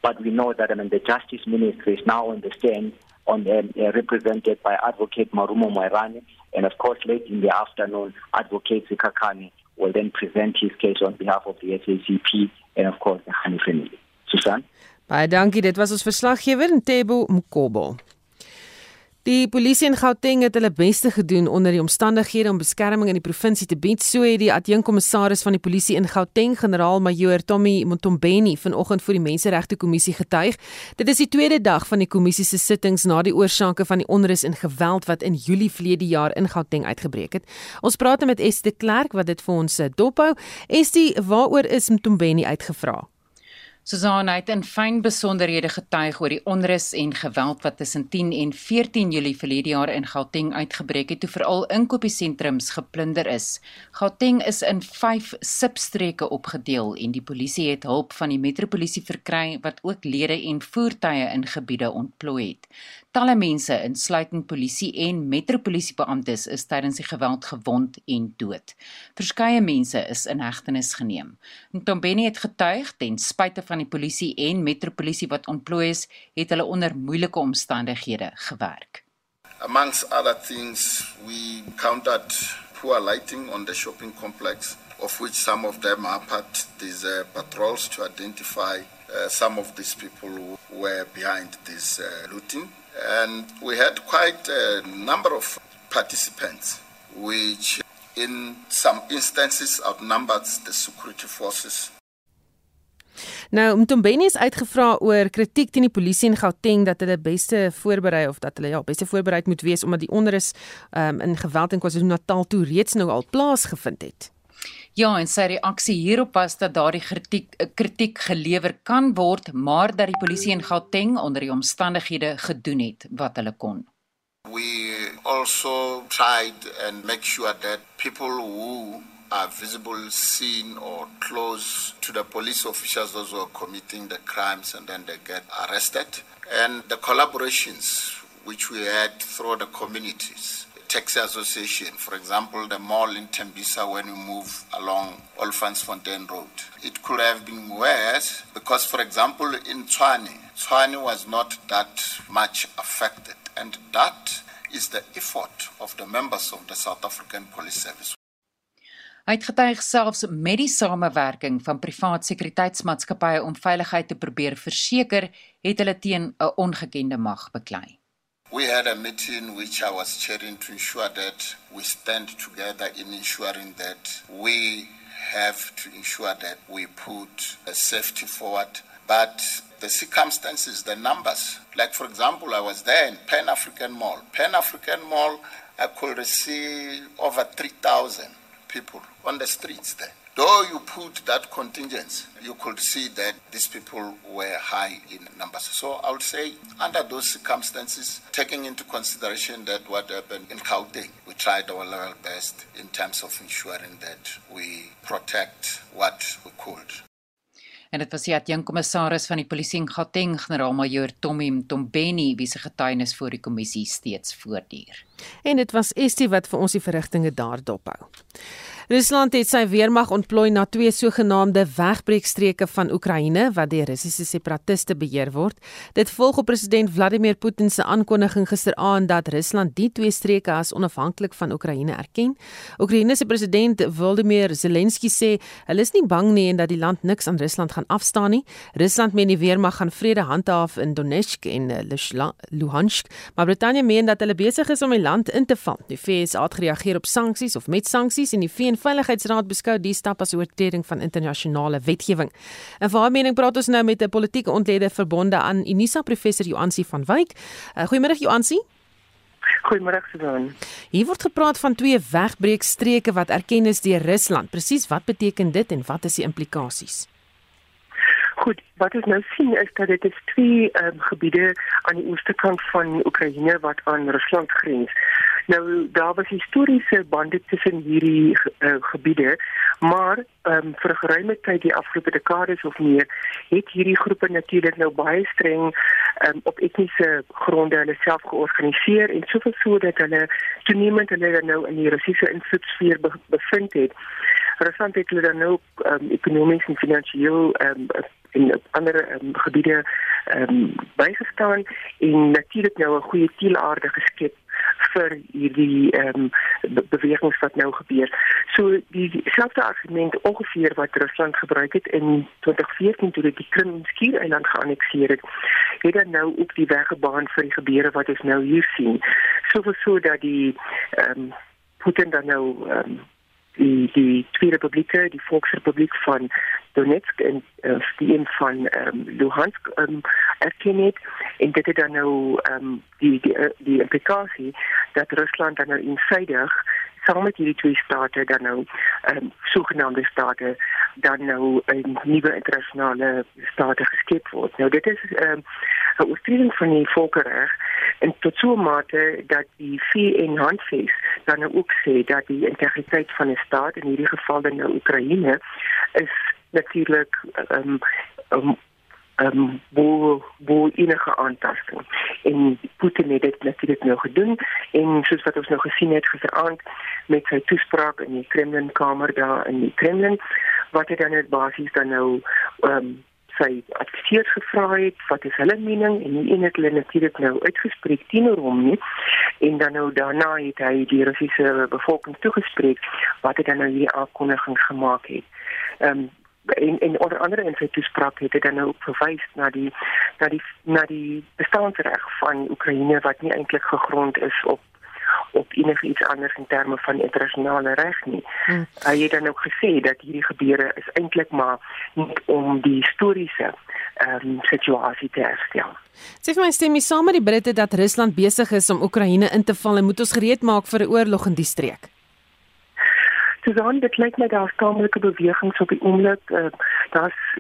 But we know that I mean the Justice Ministry is now on the stand on um, uh, represented by Advocate Marumo Moirani, and of course, late in the afternoon, Advocate Zikakani will then present his case on behalf of the SACP and of course the Hani family. Susan. Baie dankie, dit was ons verslaggewer Ntebo Mkobo. Die polisie in Gauteng het hulle beste gedoen onder die omstandighede om beskerming in die provinsie te bied, so het die adjunkkommissaris van die polisie in Gauteng, generaal-majoor Tommy Montombeni, vanoggend voor die Menseregte Kommissie getuig. Dit is die tweede dag van die kommissie se sittings na die oorsake van die onrus en geweld wat in Julie verlede jaar in Gauteng uitgebreek het. Ons praat met Estie Clerk wat dit vir ons eh, dophou. Estie, waaroor is Montombeni uitgevra? Susan het in fyn besonderhede getuig oor die onrus en geweld wat tussen 10 en 14 Julie verlede jaar in Gauteng uitgebreek het, toe veral inkopiesentrums geplunder is. Gauteng is in 5 substreke opgedeel en die polisie het hulp van die metropolisie verkry wat ook lede en voertuie in gebiede ontplooi het. Talle mense, insluitend polisie en metropolisiebeamptes, is tydens die geweld gewond en dood. Verskeie mense is in hegtenis geneem. Ntombeni het getuig ten spyte van die polisie en metropolisie wat ontplooi is, het hulle onder moeilike omstandighede gewerk. Amongst other things, we counted poor lighting on the shopping complex, of which some of them are part these uh, patrols to identify uh, some of these people who were behind this uh, looting. And we had quite a number of participants, which in some instances outnumbered the security forces. Nou, Mtombeni is uitgevra oor kritiek teen die polisie in Gauteng dat hulle beste voorberei of dat hulle ja, beste voorberei moet wees omdat die onrus um, in geweld in KwaZulu-Natal toe reeds nou al plaasgevind het. Ja, en sy reaksie hierop was dat daardie kritiek eh, kritiek gelewer kan word, maar dat die polisie in Gauteng onder die omstandighede gedoen het wat hulle kon. We also tried and make sure that people who are visible seen or close to the police officials those who are committing the crimes and then they get arrested and the collaborations which we had through the communities taxi association, for example, the mall in Tembisa when we move along Olfansfontein Road. It could have been worse because, for example, in Tswane, Tswane was not that much affected. And that is the effort of the members of the South African Police Service. Hy het getuig selfs met die samewerking van privaat sekuriteitsmaatskappye om veiligheid te probeer verseker, het hulle teen 'n ongekende mag beklei. We had a meeting which I was chairing to ensure that we stand together in ensuring that we have to ensure that we put safety forward. But the circumstances, the numbers, like for example, I was there in Pan African Mall. Pan African Mall, I could see over 3,000 people on the streets there. Though you put that contingent, you could see that these people were high in numbers. So I would say, under those circumstances, taking into consideration that what happened in Gauteng, we tried our level best in terms of ensuring that we protect what we could. En dit was die adjunkkommissaris van die polisie in Gauteng, generaal-majoor Tommy Mtombeni, wie se getuienis voor die kommissie steeds voortduur. En dit was Estie wat vir ons die verrigtinge daar dophou. Rusland het sy weermag ontplooi na twee sogenaamde wegbreekstreke van Oekraïne wat deur Russiese separatiste beheer word. Dit volg op president Vladimir Putin se aankondiging gisteraand dat Rusland die twee streke as onafhanklik van Oekraïne erken. Oekraïne se president Volodymyr Zelensky sê hulle is nie bang nie en dat die land niks aan Rusland gaan afstaan nie. Rusland meen die weermag gaan vrede handhaaf in Donetsk en Luhansk, maar Brittanje meen dat hulle besig is om die land in te val. Die VS het gereageer op sanksies of met sanksies en die VN Veiligheidsraad beskou die stap as oortreding van internasionale wetgewing. En vir haar mening praat ons nou met 'n politieke ontlede verbonde aan Unisa professor Joansi van Wyk. Uh, Goeiemôre Joansi. Goeiemôre Susan. Hier word gepraat van twee wegbreekstreke wat erken is deur Rusland. Presies wat beteken dit en wat is die implikasies? Goed, wat ons nou sien is dat dit is twee um, gebiede aan die ooste kant van Oekraïne wat aan Rusland grens. Nou daar was historiese bande tussen hierdie uh, gebiede, maar um, vir geruime tyd die afgelope dekades of meer het hierdie groepe natuurlik nou baie streng um, op etniese gronde hulle self georganiseer en soveel so dat hulle toenemend hulle nou in die Russiese invloedssfeer be bevind het. Rusland het hulle dan nou um, ekonomies en finansiëel um, in ander um, gebiede um, bygestaan en natuurlik nou 'n goeie teelaarde geskep vir hierdie ehm um, bewegings wat nou gebeur. So dieselfde argument ongeveer wat Rusland gebruik het in 2014 toe dit die Krim skiereiland geannekteer het, het dan nou ook die weg gebaan vir die gebeure wat ons nou hier sien. Soveel so dat die ehm um, Putin dan nou ehm um, die die Tweede Republiek, die Volksrepubliek van Donetsk en uh, die een van um, Luhansk um, erken het. En dit het dan nou um, die die uh, die implikasie dat Rusland dan nou insydig saam met hierdie twee state dan nou um, sogenaamde state dan nou 'n nuwe internasionale state geskep word. Nou dit is 'n um, oortreding van die volkerreg en tot so 'n mate dat die VN handves dan nou ook sê dat die integriteit van 'n staat in hierdie geval dan nou Oekraïne is natuurlik ehm um, um, um, bo bo enige aantasting. En Putin het dit natuurlik nou gedoen. En soos wat ons nou gesien het gisteraand met sy toespraak in die Kremlin kamer daar in die Kremlin wat hy dan net basies dan nou ehm um, sy adviseurs gevra het wat is hulle mening? En die een het hulle natuurlik nou uitgespreek teenoor hom nie. En dan nou daarna het hy die Russiese bevolking toegespreek wat hy dan nou hierdie aankondiging gemaak het. Ehm um, en en onder andere in sy toespraak het hy dan nou ook verwys na die na die na die bestaansreg van Oekraïne wat nie eintlik gegrond is op op enige iets anders in terme van internasionale reg nie. Hmm. Hy het dan ook gesê dat hierdie gebeure is eintlik maar net om die historiese ehm um, situasie te herstel. Sê vir my stem jy saam met die Britte dat Rusland besig is om Oekraïne in te val en moet ons gereed maak vir 'n oorlog in die streek? Susan, dit lyk my daar's tamelike bewegings op die oomblik. Uh,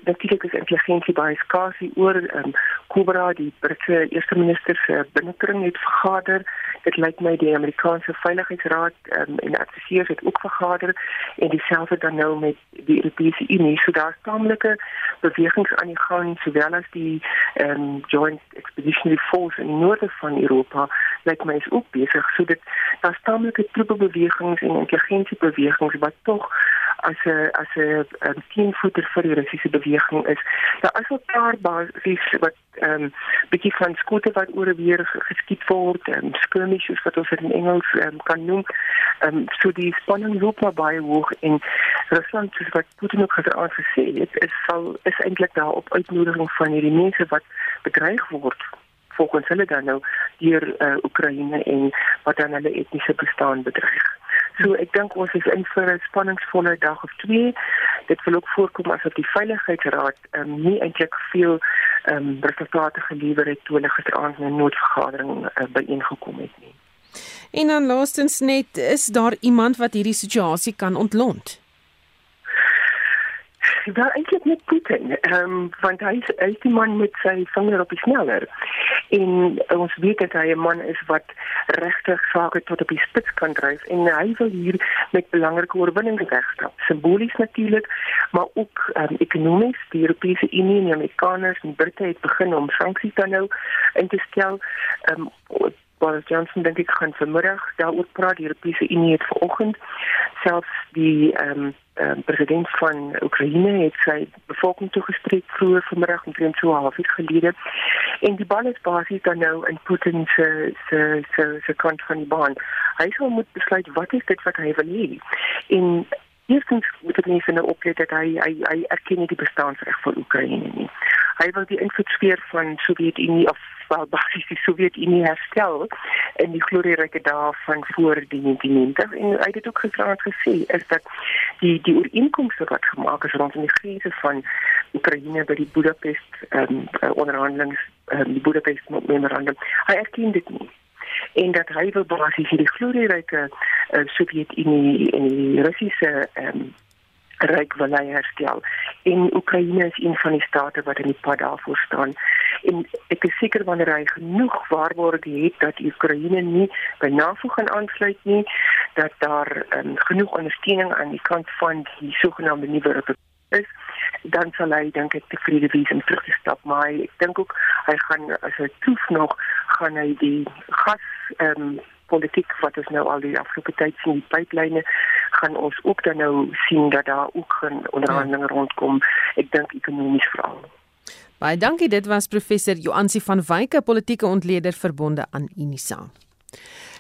natuurlik is intelligensie baie skaars hier oor. Um, Kubra, die Britse eerste minister se binnekring het vergader. Dit lyk my die Amerikaanse Veiligheidsraad um, en adviseurs het ook vergader en dieselfde dan nou met die Europese Unie. So daar's tamelike bewegings aan die gang sowel as die um, Joint Expeditionary Force in die noorde van Europa lyk my is ook besig. So dit daar's tamelike troepe bewegings en intelligensie bewegings beweging wat tog as 'n as 'n um, teenvoeter vir die Russiese beweging is. Daar is 'n paar basies wat ehm um, bietjie van skote wat oor weer geskiet word en um, skirmishes wat ons in Engels um, kan noem. Ehm um, so die spanning loop maar baie hoog en Rusland soos wat Putin ook gister aangesê het, is sal is eintlik daar op uitnodiging van hierdie mense wat bedreig word volgens hulle dan nou deur uh, Oekraïne en wat dan hulle etniese bestaan bedreig. So ek dink ons is in vir 'n spanningsvolle dag of twee. Dit wil ook voorkom as op die veiligheidsraad um, nie eintlik veel ehm um, resultate gelewer het toe hulle gisteraand 'n noodvergadering uh, byeengekom het nie. En dan laastens net is daar iemand wat hierdie situasie kan ontlont wel eintlik net Putin. Ehm um, want hy is, hy is die man met sy vinger op die sneller. En ons weet dat hy 'n man is wat regtig sake tot op die spits kan dryf en hy wil hier met belangrike oorwinnings wegstap. Simbolies natuurlik, maar ook um, ekonomies. Die Europese Unie en die Amerikaners en Britte het begin om sanksies dan nou in te stel. Um, Boris Johnson dink ek gaan vanmiddag daaroor praat. Die Europese Unie het vanoggend selfs die ehm um, um, president van Oekraïne het sy bevolking toegespreek vroeër vanmiddag omtrent so half uur gelede. En die bal is basies dan nou in Putin se se se se kant van die baan. Hy sal moet besluit wat is dit wat hy wil hê. En Eerstens moet dit nie sinne oplet dat hy hy hy erken nie die bestaansreg van Oekraïne nie. Hy wil die invloedssfeer van Sowjetunie of wel basies die Sowjetunie herstel in die glorieryke dae van voor die 1990 en hy het dit ook gevraagd gesê is dat die die ooreenkomste wat gemaak is rondom die grense van Oekraïne by die Budapest um, onderhandelings um, die Budapest memorandum hy erken dit nie en dat hy wil basies hierdie glorieryke uh, Sowjetunie en die Russiese um, ryk wil hy herstel. En Oekraïne is een van die state wat in die pad daarvoor staan. En ek is seker wanneer hy genoeg waarborge het dat Oekraïne nie by NAVO gaan aansluit nie, dat daar um, genoeg ondersteuning aan die kant van die sogenaamde nuwe republiek is dan sal hy dink ek tevrede wees en te stap. Maar hy, ek dink ook hy gaan as hy toef nog gaan hy die gas ehm um, politiek wat ons nou al die afgelope tyd sien die pyplyne gaan ons ook dan nou sien dat daar ook 'n onderhandeling ja. rondkom. Ek dink ekonomies veral. Baie dankie. Dit was professor Joansi van Wyk 'n politieke ontleder verbonde aan Unisa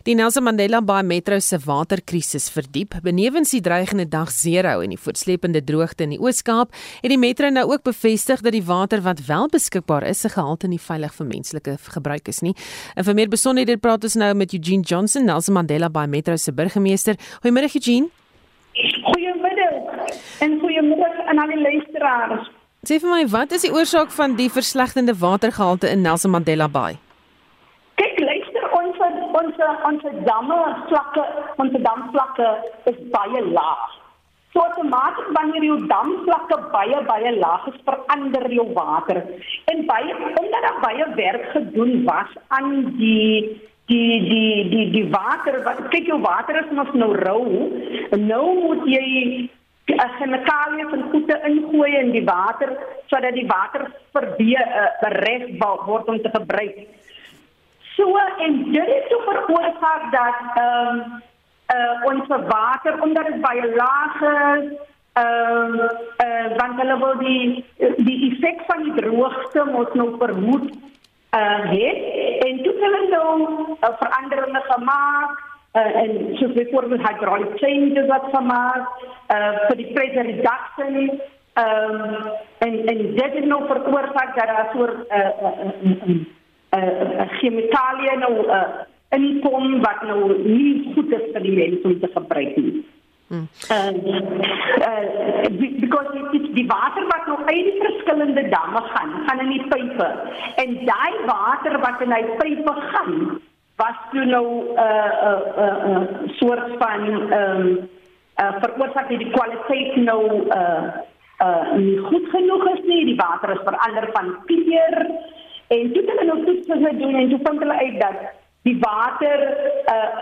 Die Nelson Mandela Bay Metro se waterkrisis verdiep. Benewens die dreigende dag sero en die voortsleepende droogte in die Oos-Kaap, het die metro nou ook bevestig dat die water wat wel beskikbaar is, se gehalte nie veilig vir menslike gebruik is nie. En vir meer besonderhede praat ons nou met Eugene Johnson, Nelson Mandela Bay Metro se burgemeester. Goeiemôre Eugene. Goeiemiddag. En goeiemiddag aan al die luisteraars. Sê vir my, wat is die oorsaak van die verslegtende watergehalte in Nelson Mandela Bay? Ons ons damme vlakke, ons damvlakke is baie laag. So outomaties wanneer jou damvlakke baie baie laag is, verander jou water. En baie omdat daar baie werk gedoen was aan die die die die die water wat kyk jou water is mos nou rou. Nou moet jy as chemikalieë en goede ingooi in die water sodat die water verbee uh, reg word om te gebruik. So en dit het toe veroorsaak dat ehm um, uh, ons water omdat dit baie laag is ehm um, uh, hulle wil die die effek van die droogte moet nou vermoed uh, het en toe hulle nou uh, veranderinge gemaak uh, en soos byvoorbeeld hydraulic changes wat gemaak uh, vir die pressure reduction um, en en dit het nou veroorsaak dat daar so 'n uh, uh, uh, uh, chemikalie nou uh, inkom wat nou nie goed is vir die mense om te gebruik nie. Hmm. Uh, uh, because die, die water wat nog uit die verskillende damme gaan, gaan in die pype. En daai water wat in daai pype gaan, was toe nou 'n uh, 'n uh, 'n uh, uh, soort van ehm um, uh, veroorsaak dat die kwaliteit nou 'n uh, uh, nie goed genoeg is nie. Die water is verander van kleur en toe hulle nou toets gedoen en toe vind hulle uit dat die water uh,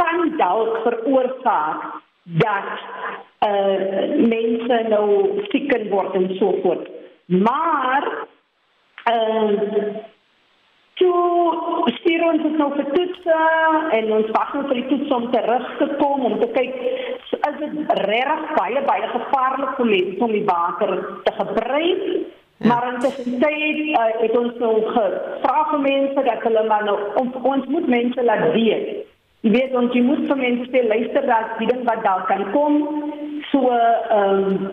kan dalk veroorsaak dat uh, mense nou siek kan word en so voort. Maar uh, toe stuur ons dit nou vir toetse en ons wag nou vir die toets om terug te kom om te kyk is dit regtig baie baie gevaarlik vir mense om die water te gebruik ja. maar intussen uh, het ons nou gevra vir mense dat hulle maar nou ons, ons moet mense laat weet. Jy weet ons jy moet vir mense sê luister dat die ding wat daar kan kom. So ehm um,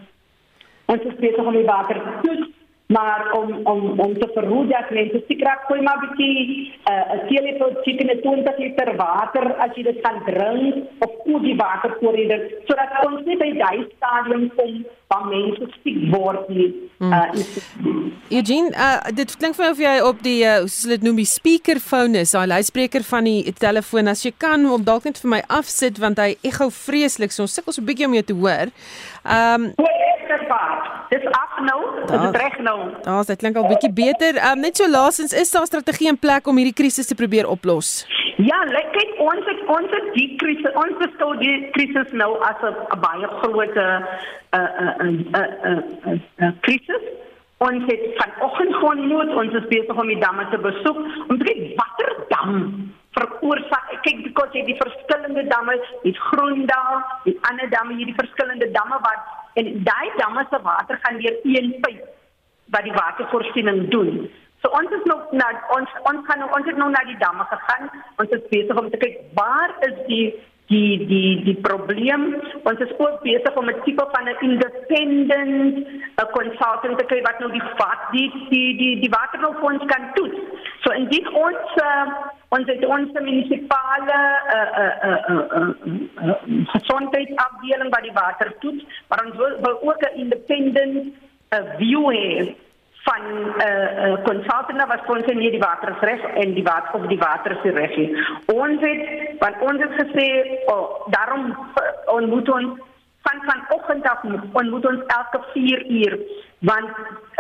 ons is besig om die water te toets maar om om om te verhoed dat mense seker raak gooi maar bietjie uh, 'n uh, teelepel chicken en 20 liter water as jy dit gaan drink of koel die water voor jy dit sodat ons nie by daai stadium kom waar mense siek word nie. Hmm. Uh, Eugene, uh, dit klink vir my of jy op die uh, hoe sou dit noem die speakerphone is, daai luidspreker van die telefoon as jy kan om dalk net vir my afsit want hy ekho vreeslik so ons sukkel so 'n bietjie om jou te hoor. Ehm um, Dis af nou, dit is reg nou. Daar's dit klink al bietjie beter. Um, net so laasens is daar 'n strategie in plek om hierdie krisis te probeer oplos. Ja, kyk ons het ons het die krisis ons beskou die krisis nou as 'n baie groot 'n 'n 'n 'n krisis. Ons het vanoggend gewoon moet ons is besig om die damme te besoek om te kyk watter dam veroorsaak kyk because jy die verskillende damme, die Groendal, die ander damme, hierdie verskillende damme wat en daai damme se water gaan deur een pyp wat die watervoorsiening doen. So ons is nog na ons ons kan ons het nog na die damme gegaan. Ons is besig om te kyk waar is die die die die probleem. Ons is ook besig om 'n tipe van 'n independent 'n consultant te kry wat nou die vat die die die die water vir ons kan toets. So indien ons uh, ons het ons munisipale uh uh uh uh, uh, uh gesondheidsafdeling wat die water toets, maar ons wil, wil ook 'n independent uh, view hê van 'n uh, uh, consultant wat ons in die water reg en die water op die water se reg. Ons het want ons het gesê oh, daarom uh, on moet ons van vanoggend af moet moet ons elke 4 uur want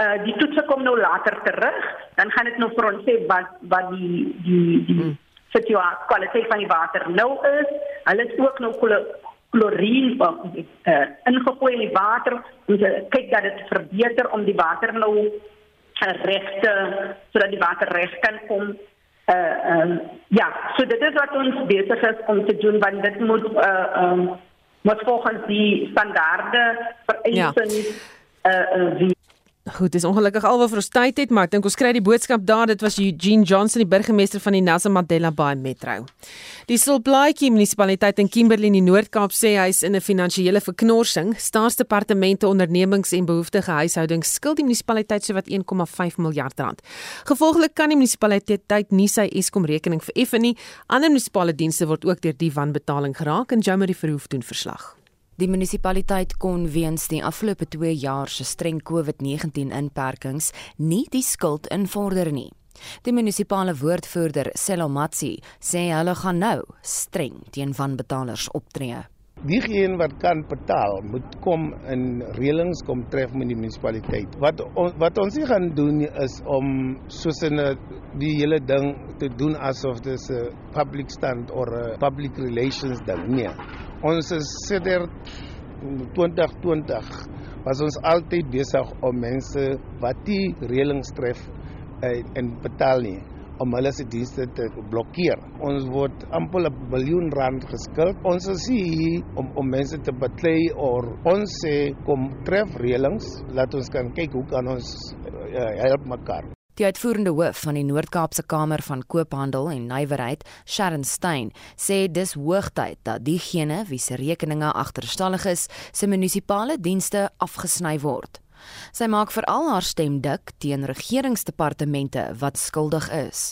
uh, die toetse kom nou later terug dan gaan dit nou vir ons sê wat wat die die die hmm. situasie kwaliteit van die water nou is. Hulle het ook nou klorien uh, ingegooi in die water om te kyk dat dit verbeter om die water nou regte sodat die water reg kan kom. Uh um, ja, so dit is wat ons besig is om te doen want dit moet uh um moet volgens die standaarde vereisen ja. uh, uh wie Goed, dis ongelukkig alwaar vir ons tyd het, maar ek dink ons kry die boodskap daar. Dit was Eugene Johnson, die burgemeester van die Nelson Mandela Bay Metro. Die Sulplaatjie munisipaliteit in Kimberley in die Noord-Kaap sê hy is in 'n finansiële verknorsing. Staatsdepartemente, ondernemings en behoeftige huishoudings skuld die munisipaliteit sowat 1,5 miljard rand. Gevolglik kan die munisipaliteit nie sy Eskom rekening vereffen nie. Ander munisipale dienste word ook deur die wanbetaling geraak en Jamie Verhoef doen verslag. Die munisipaliteit kon weens die afgelope 2 jaar se streng COVID-19 inperkings nie die skuld invorder nie. Die munisipale woordvoerder Selomatsi sê hulle gaan nou streng teen wanbetalers optree. Diegene wat kan betaal, moet kom in reëlings kom tref met die munisipaliteit. Wat on, wat ons nie gaan doen is om soos in die hele ding te doen asof dit 'n public stand of 'n public relations ding nie. Ons is sedert 2020 was ons altyd besig om mense wat die reëlings tref en, en betaal nie om hulle se dienste te blokkeer. Ons word amper 'n biljoen rand geskuld. Ons is hier om om mense te beklei of ons sê kom tref reëlings, laat ons kan kyk hoe kan ons uh, help mekaar. Die uitvoerende hoof van die Noord-Kaapse Kamer van Koophandel en Nywerheid, Sharon Stein, sê dis hoogtyd dat diegene wie se rekeninge agterstallig is, se munisipale dienste afgesny word. Sy maak veral haar stem dik teen regeringsdepartemente wat skuldig is.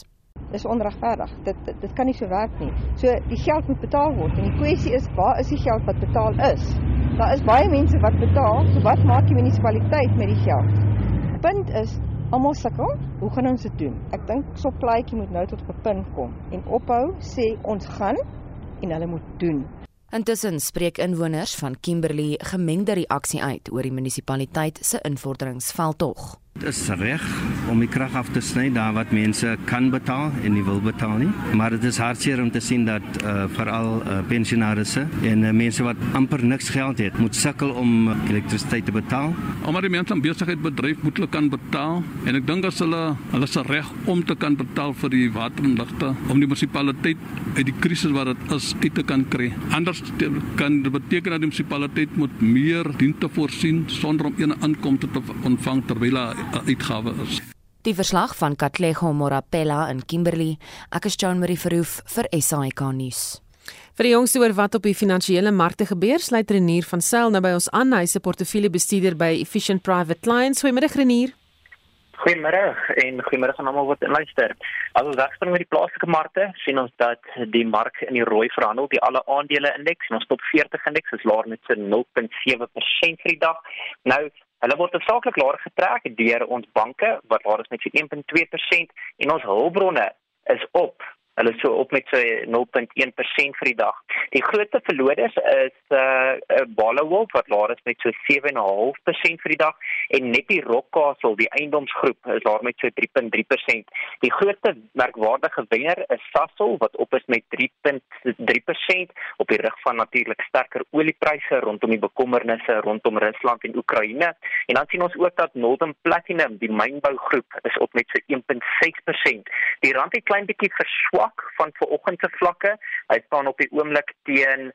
Dis onregverdig. Dit, dit dit kan nie so werk nie. So die geld moet betaal word en die kwessie is waar is die geld wat betaal is? Daar is baie mense wat betaal, so wat maak die munisipaliteit met die geld? Punt is almal sukkel. Hoe gaan ons dit doen? Ek dink Soplaatjie moet nou tot 'n punt kom en ophou sê ons gaan en hulle moet doen. Intussen spreek inwoners van Kimberley gemengde reaksie uit oor die munisipaliteit se invorderings-veldtog. Dit is reg om die krag af te sny daar wat mense kan betaal en nie wil betaal nie. Maar dit is hartseer om te sien dat uh, veral uh, pensionaarsse en uh, mense wat amper niks geld het, moet sukkel om elektrisiteit te betaal. Omdat die mense 'n besigheid bedryf moet hulle kan betaal en ek dink as hulle hulle se reg om te kan betaal vir die water en ligte om die munisipaliteit uit die krisis wat dit is uit te kan kry. Anders kan dit beteken dat die munisipaliteit moet meer dienste voorsien sonder om enige inkomste te ontvang terwyl hy uitgawe is. Die verslag van Katlego Morapella in Kimberley, ek is Jean Marie Verhoef vir SAK nuus. Vir die jongste oor wat op die finansiële markte gebeur, sluit Renier van Sail nou by ons aan, hy se portefeuljebestuurder by Efficient Private Clients. Goeiemôre Renier. Goeiemôre en goeiemôre aan almal wat luister. As ons wegspring met die plaaslike markte, sien ons dat die mark in die rooi verhandel, die alle aandele indeks en ons top 40 indeks is laer met so 0.7% vir die dag. Nou Hulle word saaklik laer getrek deur ons banke wat waar is met so 1.2% en ons hulpbronne is op Hulle is so op met so 0.1% vir die dag. Die grootste verloders is uh, uh Ballawolf wat laer is met so 7.5% vir die dag en net die Rockcastle, die eiendomsgroep, is laer met so 3.3%. Die grootste merkwaardige wenner is Sasol wat op is met 3.3% op die rug van natuurlik sterker oliepryse rondom die bekommernisse rondom Rusland en Oekraïne. En dan sien ons ook dat Northern Platinum, die mynbougroep, is op met so 1.6%. Die rand het klein bietjie verswak swak van vanoggend se vlakke. Hy staan op die oomblik teen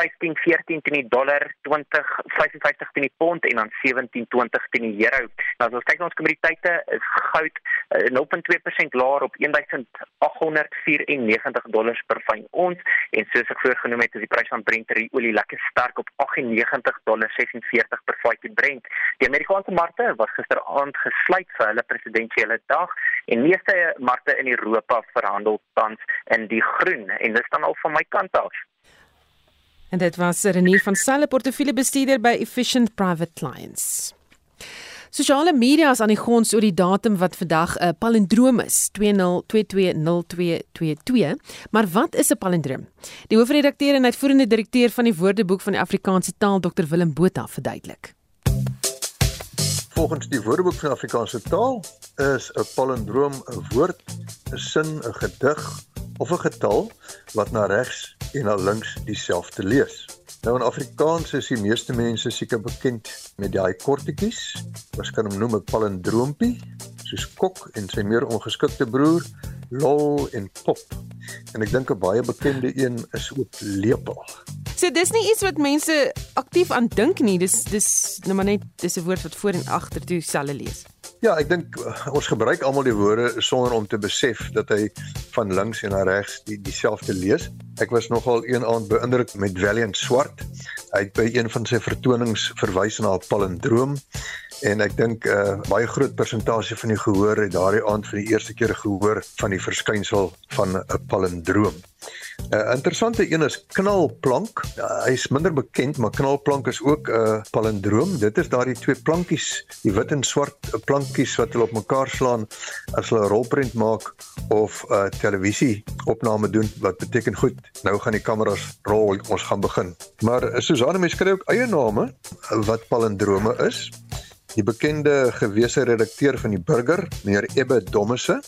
15.14 teen die dollar, 20.55 teen die pond en dan 17.20 teen die euro. Nou as ons kyk na ons kommoditeite, is goud uh, 0.2% laer op 1894 dollars per fyn ons en soos ek voorgenoem het, is die prys van Brent olie lekker sterk op 98 dollars 46 per vatjie Brent. Die Amerikaanse markte was gisteraand gesluit vir hulle presidentsiële dag en meeste markte in Europa verhandel tans in die groen en dit staan al van my kant af. En dit was Renier van Selle portefeuljebestuurder by Efficient Private Clients. Sosiale media is aan die gons oor die datum wat vandag 'n palindroom is, 20220222. Maar wat is 'n palindroom? Die hoofredakteur en uitvoerende direkteur van die Woordeboek van die Afrikaanse taal, Dr Willem Botha, verduidelik. Volgens die Woordeboek van Afrikaanse taal is 'n palindroom 'n woord, 'n sin, 'n gedig of 'n getal wat na regs en na links dieselfde lees. Nou in Afrikaans is die meeste mense seker bekend met daai kortetjies. Ons kan hom noem 'n palindroompie, soos Kok en sy meer ongeskikte broer, Lol en Pop. En ek dink 'n baie bekende een is ook Lepel. So dis nie iets wat mense aktief aan dink nie. Dis dis nou maar net dis 'n woord wat voor en agter toe selfe lees. Ja, ek dink uh, ons gebruik almal die woorde sonder om te besef dat hy van links en na regs die dieselfde lees. Ek was nogal een aand beïndruk met Valiant Swart. Hy het by een van sy vertonings verwys na 'n palindroom en ek dink 'n uh, baie groot persentasie van die gehoor het daardie aand vir die eerste keer gehoor van die verskynsel van 'n palindroom. 'n uh, Interessante een is knalplank. Uh, Hy's minder bekend, maar knalplank is ook 'n uh, palindroom. Dit is daardie twee plankies, die wit en swart plankies wat hulle op mekaar slaan as hulle 'n rolprent maak of 'n uh, televisie opname doen wat beteken goed, nou gaan die kameras rol, ons gaan begin. Maar uh, Susanne mens kry ook eie name wat palindrome is. Die bekende gewese redakteur van die Burger, meneer Ebbe Dommese,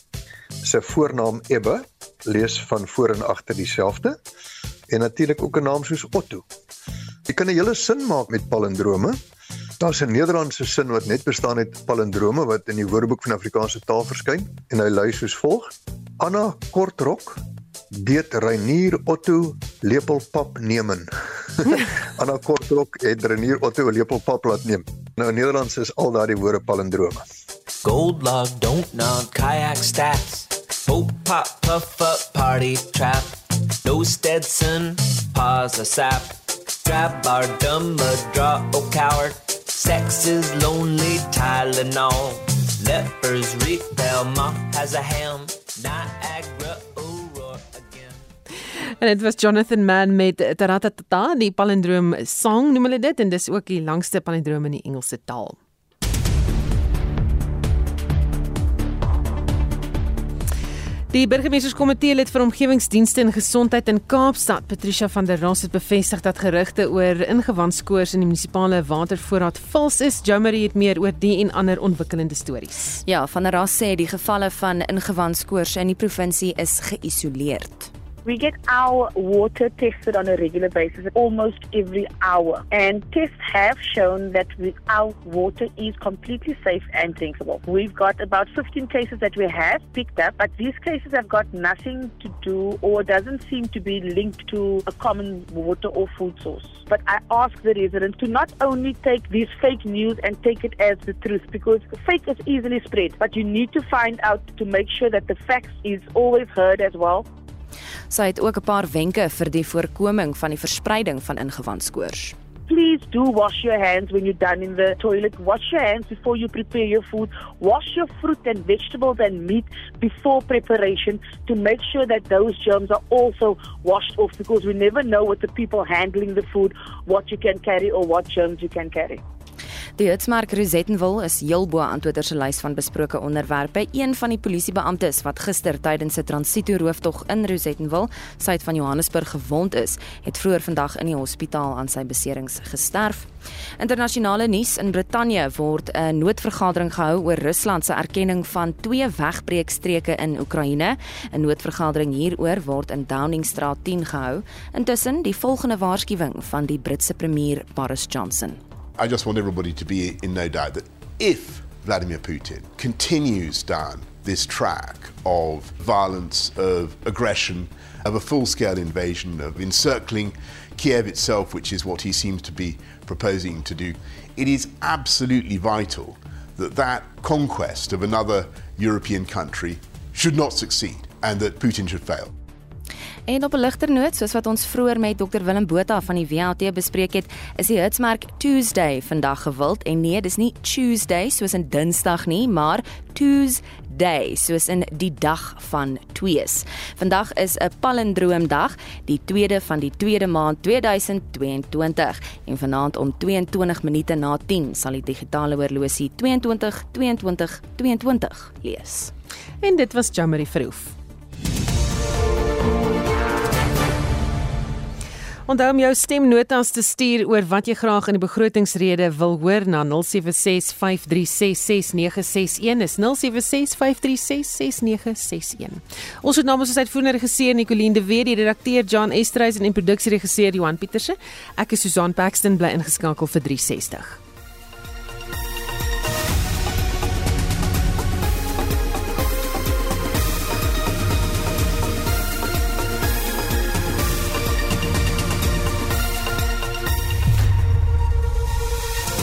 sy voornaam Ebbe lees van voor en agter dieselfde en natuurlik ook 'n naam soos Otto. Jy kan 'n hele sin maak met palindrome. Daar's 'n Nederlandse sin wat net bestaan uit palindrome wat in die Woordeboek van Afrikaanse taal verskyn en hy lui soos volg: Anna Kortrok deed Reinier Otto lepelpap nemen. Anna Kortrok het Reinier Otto 'n lepelpap laat neem. Nou in Nederlands is al daardie woorde palindrome. Gold log, don't nod, kayak stats. Hope pop, puff up, party trap. No Stetson, pause a sap. Grab our dumb, draw, oh coward. Sex is lonely, Tylenol. Lepers repel, moth has a ham. Niagara. En dit was Jonathan Mann met Taratatata, die palindroom song noem hulle dit en dis ook die langste palindroom in die Engelse taal. Die burgemeesterskomitee lid vir omgewingsdienste en gesondheid in Kaapstad, Patricia van der Ros het bevestig dat gerugte oor ingewandskoors in die munisipale watervoorraad vals is. Jomery het meer oor die en ander ontwikkelende stories. Ja, van der Ros sê die gevalle van ingewandskoors in die provinsie is geïsoleerd. We get our water tested on a regular basis almost every hour. And tests have shown that our water is completely safe and drinkable. We've got about 15 cases that we have picked up, but these cases have got nothing to do or doesn't seem to be linked to a common water or food source. But I ask the residents to not only take this fake news and take it as the truth because fake is easily spread, but you need to find out to make sure that the facts is always heard as well. Sy het ook 'n paar wenke vir die voorkoming van die verspreiding van ingewandskoors. Please do wash your hands when you're done in the toilet. Wash your hands before you prepare your food. Wash your fruit and vegetables and meat before preparation to make sure that those germs are also washed off because we never know with the people handling the food what you can carry or what germs you can carry. Die Hitsmerk Rosettenwil is heel bo aan Twitter se lys van besproke onderwerpe. Een van die polisiebeamptes wat gister tydens 'n transito rooftog in Rosettenwil, suid van Johannesburg gewond is, het vroeër vandag in die hospitaal aan sy beserings gesterf. Internasionale nuus in Brittanje word 'n noodvergadering gehou oor Rusland se erkenning van twee wegbreekstreke in Oekraïne. 'n Noodvergadering hieroor word in Downing Street 10 gehou. Intussen die volgende waarskuwing van die Britse premier Boris Johnson. I just want everybody to be in no doubt that if Vladimir Putin continues down this track of violence, of aggression, of a full scale invasion, of encircling Kiev itself, which is what he seems to be proposing to do, it is absolutely vital that that conquest of another European country should not succeed and that Putin should fail. En op 'n ligter noot, soos wat ons vroeër met Dr Willem Botha van die WHT bespreek het, is die hitsmerk Tuesday vandag gewild en nee, dis nie Tuesday soos in Dinsdag nie, maar Tuesday soos in die dag van twees. Vandag is 'n palindroomdag, die tweede van die tweede maand 2022 en vanaand om 22 minute na 10 sal die digitale horlosie 22 22 22 lees. En dit was Jammery Verhoef. Onthou om jou stemnotas te stuur oor wat jy graag in die begrotingsrede wil hoor na 0765366961 is 0765366961. Ons het namens ons uitvoerende regisseur Nicoline de Weer, die redakteur John Estreys en die produksieregisseur Johan Pieterse. Ek is Susan Paxton bly ingeskakel vir 360.